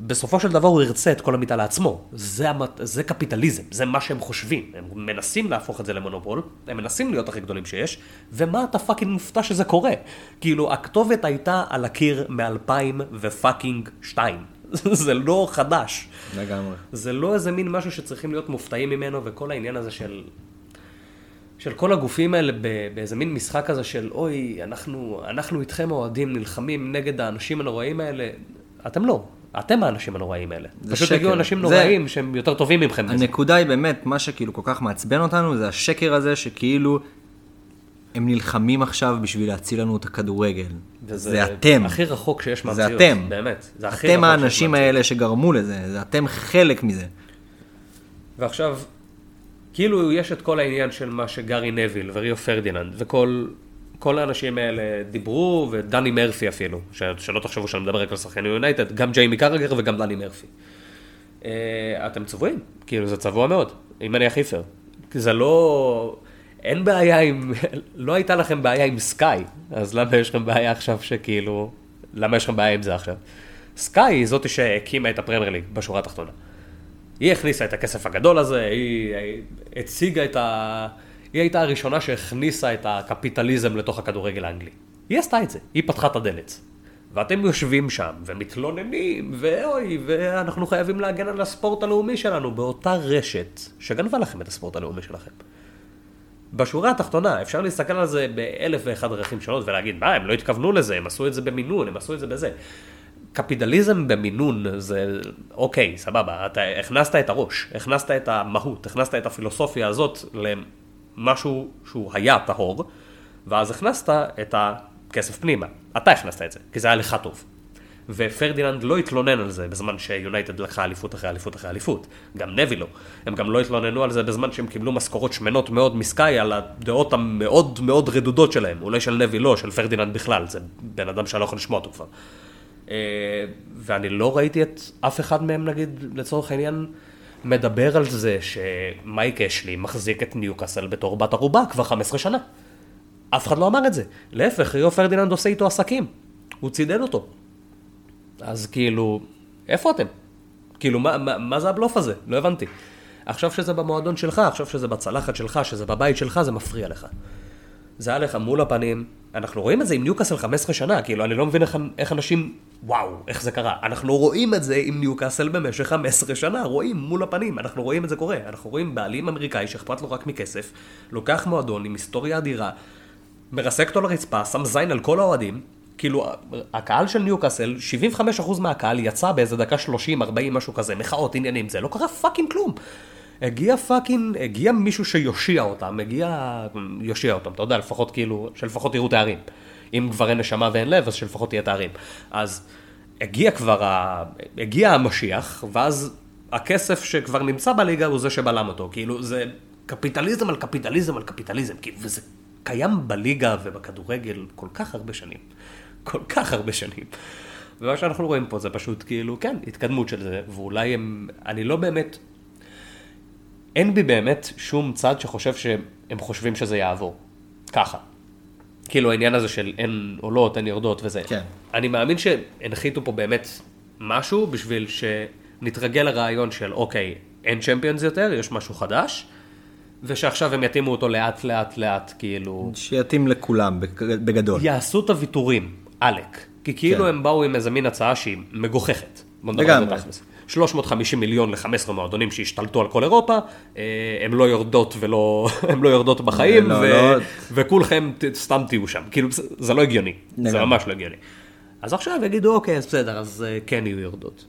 בסופו של דבר הוא ירצה את כל המיטה לעצמו. זה, המת... זה קפיטליזם, זה מה שהם חושבים. הם מנסים להפוך את זה למונופול, הם מנסים להיות הכי גדולים שיש, ומה אתה fucking מופתע שזה קורה? כאילו, הכתובת הייתה על הקיר מ-2000 ו fucking 2. זה לא חדש. לגמרי. זה לא איזה מין משהו שצריכים להיות מופתעים ממנו, וכל העניין הזה של... של כל הגופים האלה באיזה מין משחק כזה של אוי, אנחנו, אנחנו איתכם האוהדים נלחמים נגד האנשים הנוראים האלה. אתם לא, אתם האנשים הנוראים האלה. זה פשוט שקר. הגיעו אנשים זה- נוראים שהם יותר טובים מכם. בזה. הנקודה היא באמת, מה שכאילו כל כך מעצבן אותנו, זה השקר הזה שכאילו הם נלחמים עכשיו בשביל להציל לנו את הכדורגל. וזה זה אתם. הכי רחוק שיש זה מהמציאות. אתם. באמת. זה הכי אתם האנשים. האלה שגרמו לזה, זה אתם חלק מזה. ועכשיו, כאילו יש את כל העניין של מה שגארי נוויל וריו פרדיננד וכל כל האנשים האלה דיברו, ודני מרפי אפילו, ש, שלא תחשבו שאני מדבר רק על שחקני יונייטד, גם ג'יימי קרגר וגם דני מרפי. אה, אתם צבועים, כאילו זה צבוע מאוד, אם אני הכי פייר. זה לא... אין בעיה עם... לא הייתה לכם בעיה עם סקאי, אז למה יש לכם בעיה עכשיו שכאילו... למה יש לכם בעיה עם זה עכשיו? סקאי היא זאתי שהקימה את הפרמייר ליג בשורה התחתונה. היא הכניסה את הכסף הגדול הזה, היא היא הציגה את ה... היא הייתה הראשונה שהכניסה את הקפיטליזם לתוך הכדורגל האנגלי. היא עשתה את זה, היא פתחה את הדלת. ואתם יושבים שם ומתלוננים, ואוי, ואנחנו חייבים להגן על הספורט הלאומי שלנו באותה רשת שגנבה לכם את הספורט הלאומי שלכם. בשורה התחתונה, אפשר להסתכל על זה באלף ואחד דרכים שונות ולהגיד, מה, הם לא התכוונו לזה, הם עשו את זה במינון, הם עשו את זה בזה. קפיטליזם במינון זה, אוקיי, סבבה, אתה הכנסת את הראש, הכנסת את המהות, הכנסת את הפילוסופיה הזאת למשהו שהוא היה טהור, ואז הכנסת את הכסף פנימה. אתה הכנסת את זה, כי זה היה לך טוב. ופרדיננד לא התלונן על זה בזמן שיונייטד לקחה אליפות אחרי אליפות אחרי אליפות. גם נוויל. הם גם לא התלוננו על זה בזמן שהם קיבלו משכורות שמנות מאוד מסקאי על הדעות המאוד מאוד רדודות שלהם. אולי של נוויל לא, של פרדיננד בכלל. זה בן אדם שאני לא יכול לשמוע אותו כבר. אה, ואני לא ראיתי את אף אחד מהם, נגיד, לצורך העניין, מדבר על זה שמייק אשלי מחזיק את ניוקאסל בתור בת ערובה כבר 15 שנה. אף אחד לא אמר את זה. להפך, ריו פרדיננד עושה איתו עסקים. הוא צידד אותו. אז כאילו, איפה אתם? כאילו, מה, מה, מה זה הבלוף הזה? לא הבנתי. עכשיו שזה במועדון שלך, עכשיו שזה בצלחת שלך, שזה בבית שלך, זה מפריע לך. זה היה לך מול הפנים, אנחנו רואים את זה עם ניוקאסל 15 שנה, כאילו, אני לא מבין איך, איך אנשים, וואו, איך זה קרה. אנחנו רואים את זה עם ניוקאסל במשך 15 שנה, רואים מול הפנים, אנחנו רואים את זה קורה. אנחנו רואים בעלים אמריקאי שאכפת לו רק מכסף, לוקח מועדון עם היסטוריה אדירה, מרסק אותו לרצפה, שם זין על כל האוהדים, כאילו, הקהל של ניוקאסל, 75% מהקהל יצא באיזה דקה 30, 40, משהו כזה, מחאות, עניינים, זה לא קרה fucking כלום. הגיע fucking, הגיע מישהו שיושיע אותם, הגיע, יושיע אותם, אתה יודע, לפחות כאילו, שלפחות יראו תארים. אם כבר אין נשמה ואין לב, אז שלפחות תהיה תארים. אז הגיע כבר, ה... הגיע המשיח, ואז הכסף שכבר נמצא בליגה הוא זה שבלם אותו. כאילו, זה קפיטליזם על קפיטליזם על קפיטליזם, כאילו, וזה קיים בליגה ובכדורגל כל כך הרבה שנים. כל כך הרבה שנים. ומה שאנחנו רואים פה זה פשוט כאילו, כן, התקדמות של זה, ואולי הם, אני לא באמת, אין בי באמת שום צד שחושב שהם חושבים שזה יעבור. ככה. כאילו העניין הזה של אין עולות, אין יורדות וזה. כן. אני מאמין שהנחיתו פה באמת משהו בשביל שנתרגל לרעיון של אוקיי, אין צ'מפיונס יותר, יש משהו חדש, ושעכשיו הם יתאימו אותו לאט לאט לאט, כאילו... שיתאים לכולם, בגדול. יעשו את הוויתורים, עלק. כי כאילו כן. הם באו עם איזה מין הצעה שהיא מגוחכת. לגמרי. תכלס. 350 מיליון ל-15 מועדונים שהשתלטו על כל אירופה, אה, הם לא יורדות ולא, הם לא יורדות בחיים, לא, ו- לא. וכולכם סתם תהיו שם. כאילו, זה, זה לא הגיוני. זה לגמרי. ממש לא הגיוני. אז עכשיו יגידו, אוקיי, אז בסדר, אז אה, כן יהיו יורדות.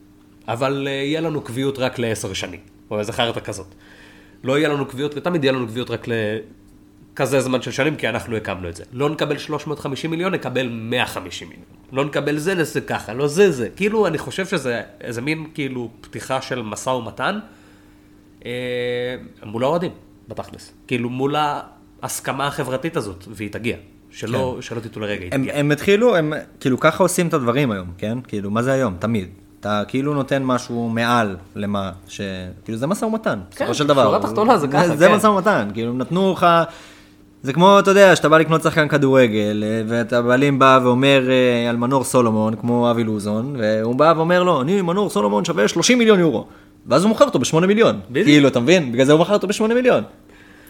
אבל אה, יהיה לנו קביעות רק לעשר שנים, או איזה חרטה כזאת. לא יהיה לנו קביעות, ותמיד יהיה לנו קביעות רק לכזה זמן של שנים, כי אנחנו הקמנו את זה. לא נקבל 350 מיליון, נקבל 150 מיליון. לא נקבל זה, נעשה ככה, לא זה, זה. כאילו, אני חושב שזה איזה מין, כאילו, פתיחה של משא ומתן אה, מול האוהדים, בתכלס. כאילו, מול ההסכמה החברתית הזאת, והיא תגיע. שלא, שלא תטעו לרגע, היא הם, תגיע. הם התחילו, הם כאילו ככה עושים את הדברים היום, כן? כאילו, מה זה היום? תמיד. אתה כאילו נותן משהו מעל למה ש... כאילו, זה משא ומתן, בסופו של דבר. שורה תחתונה זה ככה, זה כן. משא ומתן, כאילו, נתנו לך... זה כמו, אתה יודע, שאתה בא לקנות שחקן כדורגל, אה, ואתה בעלים בא ואומר אה, על מנור סולומון, כמו אבי לוזון, והוא בא ואומר לו, אני, מנור סולומון שווה 30 מיליון יורו. ואז הוא מוכר אותו ב-8 מיליון. בדיוק. כאילו, אתה מבין? בגלל זה הוא מכר אותו ב-8 מיליון.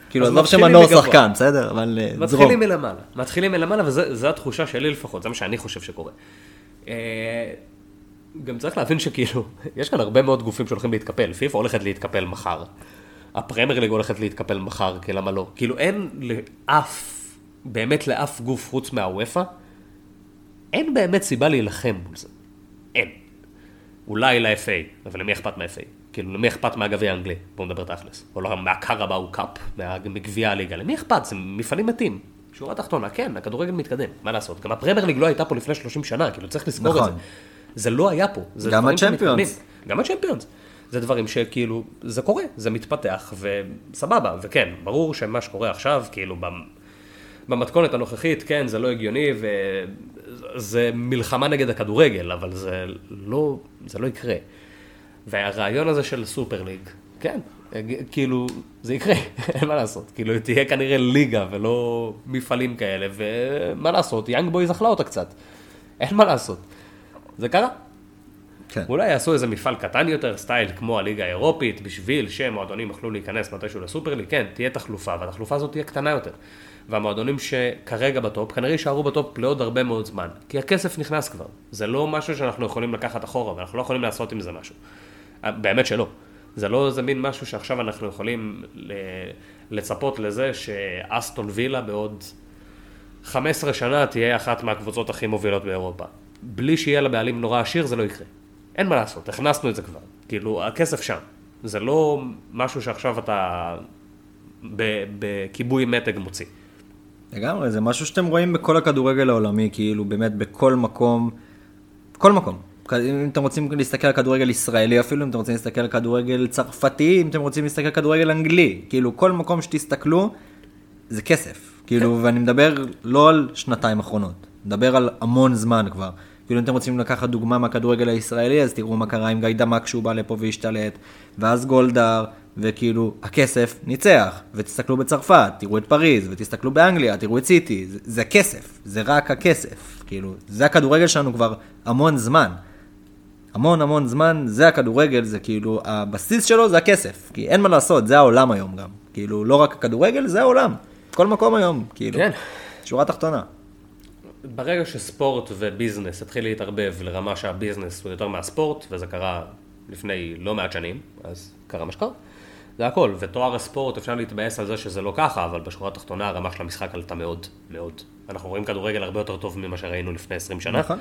כאילו, עזוב שמנור. שחקן, בסדר? אבל אה, זרום. מתחילים מלמעלה, מתחילים מלמעלה, וזו התחושה שלי לפחות, זה מה שאני חושב שקורה. גם צריך להבין שכאילו, יש כאן הרבה מאוד גופים שהולכים להתקפל, פיפ"א הולכת להתקפל מחר. הפרמייר ליג הולכת להתקפל מחר, כי למה לא? כאילו אין לאף, באמת לאף גוף חוץ מהוופא, אין באמת סיבה להילחם מול זה. אין. אולי ל-FA, אבל למי אכפת מה-FA? כאילו, למי אכפת מהגביע האנגלי? בואו נדבר תכלס. או לא, מהקרבאו קאפ, מגביע הליגה. למי אכפת? זה מפעלים מתים. שורה תחתונה, כן, הכדורגל מתקדם, מה לעשות? גם הפרמייר ליג לא הייתה פה לפני 30 שנה, כאילו, צריך לזכור את נכון. זה. זה לא היה פה. גם הצ'מפיונס. גם הצ'מפיונס. זה דברים שכאילו, זה קורה, זה מתפתח, וסבבה, וכן, ברור שמה שקורה עכשיו, כאילו, במ- במתכונת הנוכחית, כן, זה לא הגיוני, וזה מלחמה נגד הכדורגל, אבל זה לא, זה לא יקרה. והרעיון הזה של סופר ליג, כן, כאילו, זה יקרה, אין מה לעשות. כאילו, תהיה כנראה ליגה ולא מפעלים כאלה, ומה לעשות, יאנג בויז אכלה אותה קצת. אין מה לעשות. זה קרה. כן. אולי יעשו איזה מפעל קטן יותר, סטייל כמו הליגה האירופית, בשביל שמועדונים יוכלו להיכנס מתישהו לסופר ליג, כן, תהיה תחלופה, והתחלופה הזאת תהיה קטנה יותר. והמועדונים שכרגע ב top, כנראה יישארו ב top לעוד הרבה מאוד זמן, כי הכסף נכנס כבר. זה לא משהו שאנחנו יכולים לקחת אחורה, ואנחנו לא יכולים לעשות עם זה משהו. אה, באמת שלא. זה לא איזה מין משהו שעכשיו אנחנו יכולים לצפות לזה שאסטון וילה בעוד 15 שנה תהיה אחת מהקבוצות הכי מובילות באירופה. בלי שיהיה לה בעלים נורא עשיר זה לא יקרה. אין מה לעשות, הכנסנו את זה כבר. כאילו, הכסף שם. זה לא משהו שעכשיו אתה בכיבוי מתג מוציא. לגמרי, זה משהו שאתם רואים בכל הכדורגל העולמי, כאילו באמת בכל מקום, כל מקום. אם אתם רוצים להסתכל על כדורגל ישראלי אפילו, אם אתם רוצים להסתכל על כדורגל צרפתי, אם אתם רוצים להסתכל על כדורגל אנגלי, כאילו כל מקום שתסתכלו, זה כסף. כאילו, ואני מדבר לא על שנתיים אחרונות, מדבר על המון זמן כבר. כאילו, אם אתם רוצים לקחת דוגמה מהכדורגל הישראלי, אז תראו מה קרה עם גיא דמק כשהוא בא לפה והשתלט, ואז גולדהר, וכאילו, הכסף ניצח. ותסתכלו בצרפת, תראו את פריז, ותסתכלו באנגליה, תראו את סיטי, זה, זה כסף, זה רק הכסף. כאילו, זה הכדורגל שלנו כבר המון זמן. המון המון זמן, זה הכדורגל, זה כאילו, הבסיס שלו זה הכסף. כי אין מה לעשות, זה העולם היום גם. כאילו, לא רק הכדורגל, זה העולם. כל מקום היום, כאילו. כן. שורה תחתונה. ברגע שספורט וביזנס התחיל להתערבב לרמה שהביזנס הוא יותר מהספורט, וזה קרה לפני לא מעט שנים, אז קרה מה שקרה. זה הכל, ותואר הספורט אפשר להתבאס על זה שזה לא ככה, אבל בשורה התחתונה הרמה של המשחק עלתה מאוד, מאוד. אנחנו רואים כדורגל הרבה יותר טוב ממה שראינו לפני 20 שנה. נכון.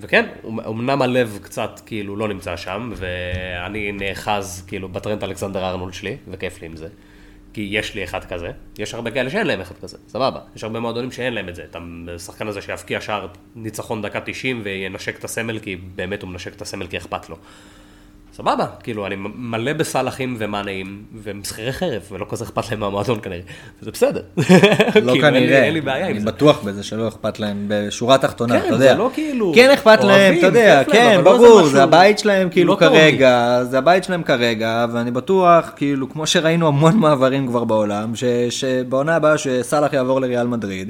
וכן, אמנם הלב קצת כאילו לא נמצא שם, ואני נאחז כאילו בטרנט אלכסנדר ארנולד שלי, וכיף לי עם זה. כי יש לי אחד כזה, יש הרבה כאלה שאין להם אחד כזה, סבבה. יש הרבה מועדונים שאין להם את זה. את השחקן הזה שיבקיע שער ניצחון דקה 90 וינשק את הסמל, כי באמת הוא מנשק את הסמל כי אכפת לו. סבבה, כאילו, אני מלא בסלאחים ומאנעים ומסחרי חרב, ולא כזה אכפת להם מהמועדון כנראה, וזה בסדר. לא כאילו, כנראה, אין לי בעיה עם אני זה. בטוח בזה שלא אכפת להם בשורה התחתונה, כן, אתה זה יודע. לא כאילו כן אכפת להם, אתה יודע, כן, לא ברור, זה הבית שלהם כאילו לא טוב כרגע, זה הבית שלהם כרגע, ואני בטוח, כאילו, כמו שראינו המון מעברים כבר בעולם, שבעונה הבאה שסאלח יעבור לריאל מדריד.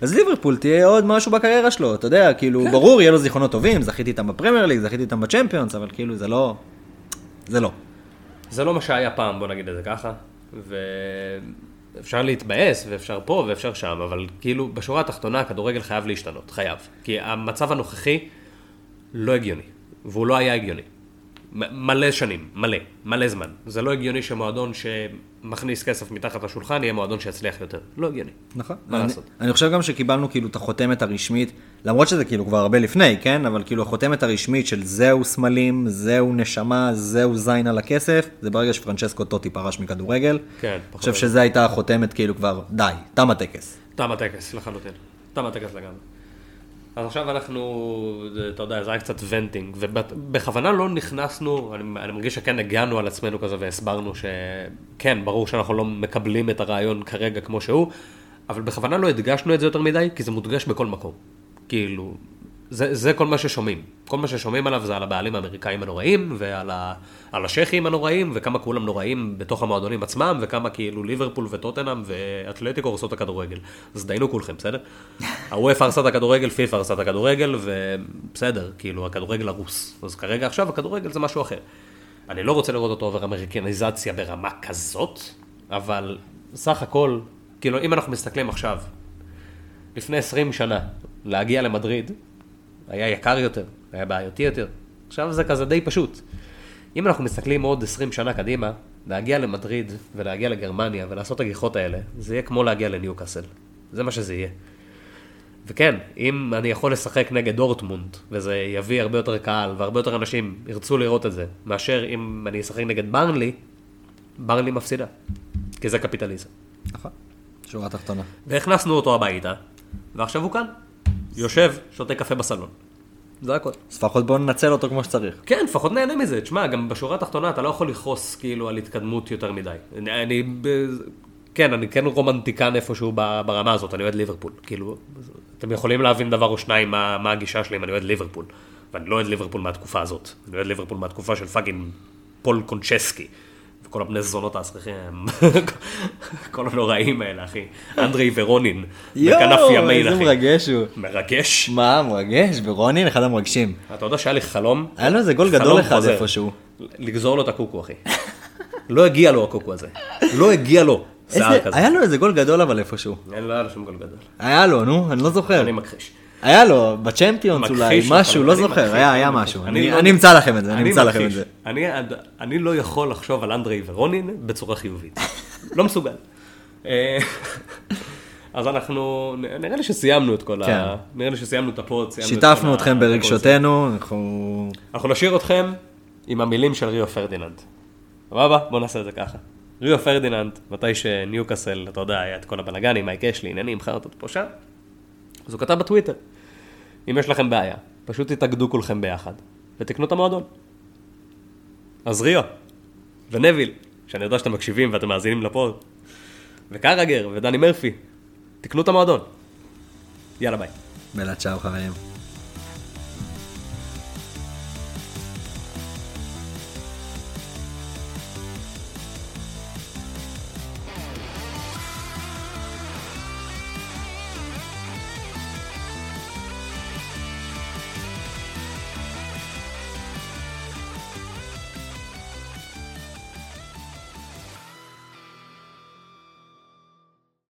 אז ליברפול תהיה עוד משהו בקריירה שלו, אתה יודע, כאילו, כן. ברור, יהיה לו זיכרונות טובים, זכיתי איתם בפרמייר ליג, זכיתי איתם בצ'מפיונס, אבל כאילו, זה לא, זה לא. זה לא מה שהיה פעם, בוא נגיד את זה ככה. ואפשר להתבאס, ואפשר פה, ואפשר שם, אבל כאילו, בשורה התחתונה, הכדורגל חייב להשתנות, חייב. כי המצב הנוכחי לא הגיוני, והוא לא היה הגיוני. מלא שנים, מלא, מלא זמן. זה לא הגיוני שמועדון שמכניס כסף מתחת לשולחן יהיה מועדון שיצליח יותר. לא הגיוני. נכון. מה אני, לעשות? אני חושב גם שקיבלנו כאילו את החותמת הרשמית, למרות שזה כאילו כבר הרבה לפני, כן? אבל כאילו החותמת הרשמית של זהו סמלים, זהו נשמה, זהו זין על הכסף, זה ברגע שפרנצ'סקו טוטי פרש מכדורגל. כן, אני חושב. שזו הייתה החותמת כאילו כבר, די, תם הטקס. תם הטקס, לחלוטין. תם הטקס לגמרי. אז עכשיו אנחנו, אתה יודע, זה היה קצת ונטינג, ובכוונה לא נכנסנו, אני, אני מרגיש שכן הגענו על עצמנו כזה והסברנו שכן, ברור שאנחנו לא מקבלים את הרעיון כרגע כמו שהוא, אבל בכוונה לא הדגשנו את זה יותר מדי, כי זה מודגש בכל מקום. כאילו, זה, זה כל מה ששומעים. כל מה ששומעים עליו זה על הבעלים האמריקאים הנוראים, ועל ה, השייחים הנוראים, וכמה כולם נוראים בתוך המועדונים עצמם, וכמה כאילו ליברפול וטוטנאם ואתלטיקו הורסות את הכדורגל. אז דיינו כולכם, בסדר? הוופא הרסה את הכדורגל, פיפא הרסה את הכדורגל, ובסדר, כאילו, הכדורגל הרוס. אז כרגע עכשיו הכדורגל זה משהו אחר. אני לא רוצה לראות אותו עובר אמריקניזציה ברמה כזאת, אבל סך הכל, כאילו, אם אנחנו מסתכלים עכשיו, לפני 20 שנה, להגיע למדריד, היה יקר יותר, היה בעייתי יותר. עכשיו זה כזה די פשוט. אם אנחנו מסתכלים עוד 20 שנה קדימה, להגיע למדריד ולהגיע לגרמניה ולעשות את הגיחות האלה, זה יהיה כמו להגיע לניוקאסל. זה מה שזה יהיה. וכן, אם אני יכול לשחק נגד דורטמונד, וזה יביא הרבה יותר קהל, והרבה יותר אנשים ירצו לראות את זה, מאשר אם אני אשחק נגד ברנלי, ברנלי מפסידה. כי זה קפיטליזם. נכון. שורה תחתונה. והכנסנו אותו הביתה, ועכשיו הוא כאן. יושב, שותה קפה בסלון. זה הכל. אז לפחות בואו ננצל אותו כמו שצריך. כן, לפחות נהנה מזה. תשמע, גם בשורה התחתונה אתה לא יכול לכעוס כאילו על התקדמות יותר מדי. אני, אני כן, אני כן רומנטיקן איפשהו ברמה הזאת, אני אוהד ליברפול. כאילו, אתם יכולים להבין דבר או שניים מה, מה הגישה שלי אם אני אוהד ליברפול. ואני לא אוהד ליברפול מהתקופה הזאת. אני אוהד ליברפול מהתקופה של fucking פול קונצ'סקי. כל הבני זונות המסריחים, כל הנוראים האלה, אחי. אנדרי ורונין, בכנף ימין, איזה אחי. מרגש הוא. מרגש. מה, מרגש? ורונין אחד המרגשים. אתה יודע שהיה לי חלום? היה לו איזה גול גדול אחד. איפשהו. לגזור לו את הקוקו, אחי. לא הגיע לו הקוקו הזה. לא הגיע לו שיער איזה- כזה. היה לו איזה גול גדול אבל איפשהו. לא היה לו שום גול גדול. היה לו, נו, אני לא זוכר. אני מכחיש. היה לו, בצ'מפיונס אולי, משהו, לא זוכר, היה. משהו. אני לא- אמצא לכם את זה, אני אמצא לכם את. זה. אני, לא יכול לחשוב על אנדרי ורונין בצורה חיובית. לא מסוגל. אה, אז אנחנו, נראה לי שסיימנו את כל כן. ה... נראה לי שסיימנו את ה pod. סיימנו את שיתפנו כל ה- אתכם את הכל זה. ברגשותינו, אנחנו... אנחנו נשאיר אתכם עם המילים של ריו פרדיננד. סבבה? בואו נעשה את זה ככה. ריו פרדיננד, מתי שניוקאסל, אתה יודע, היה את כל הבלאגנים, מייק אשלי, עניינים, חרטות פה שם, אז הוא כתב בטוויטר, אם יש לכם בעיה, פשוט תתאגדו כולכם ביחד, ותקנו את המועדון. אז ריו, ונביל, שאני יודע שאתם מקשיבים ואתם מאזינים לפוד, וקרגר, ודני מרפי, תקנו את המועדון. יאללה ביי. בלה צ'או חברים.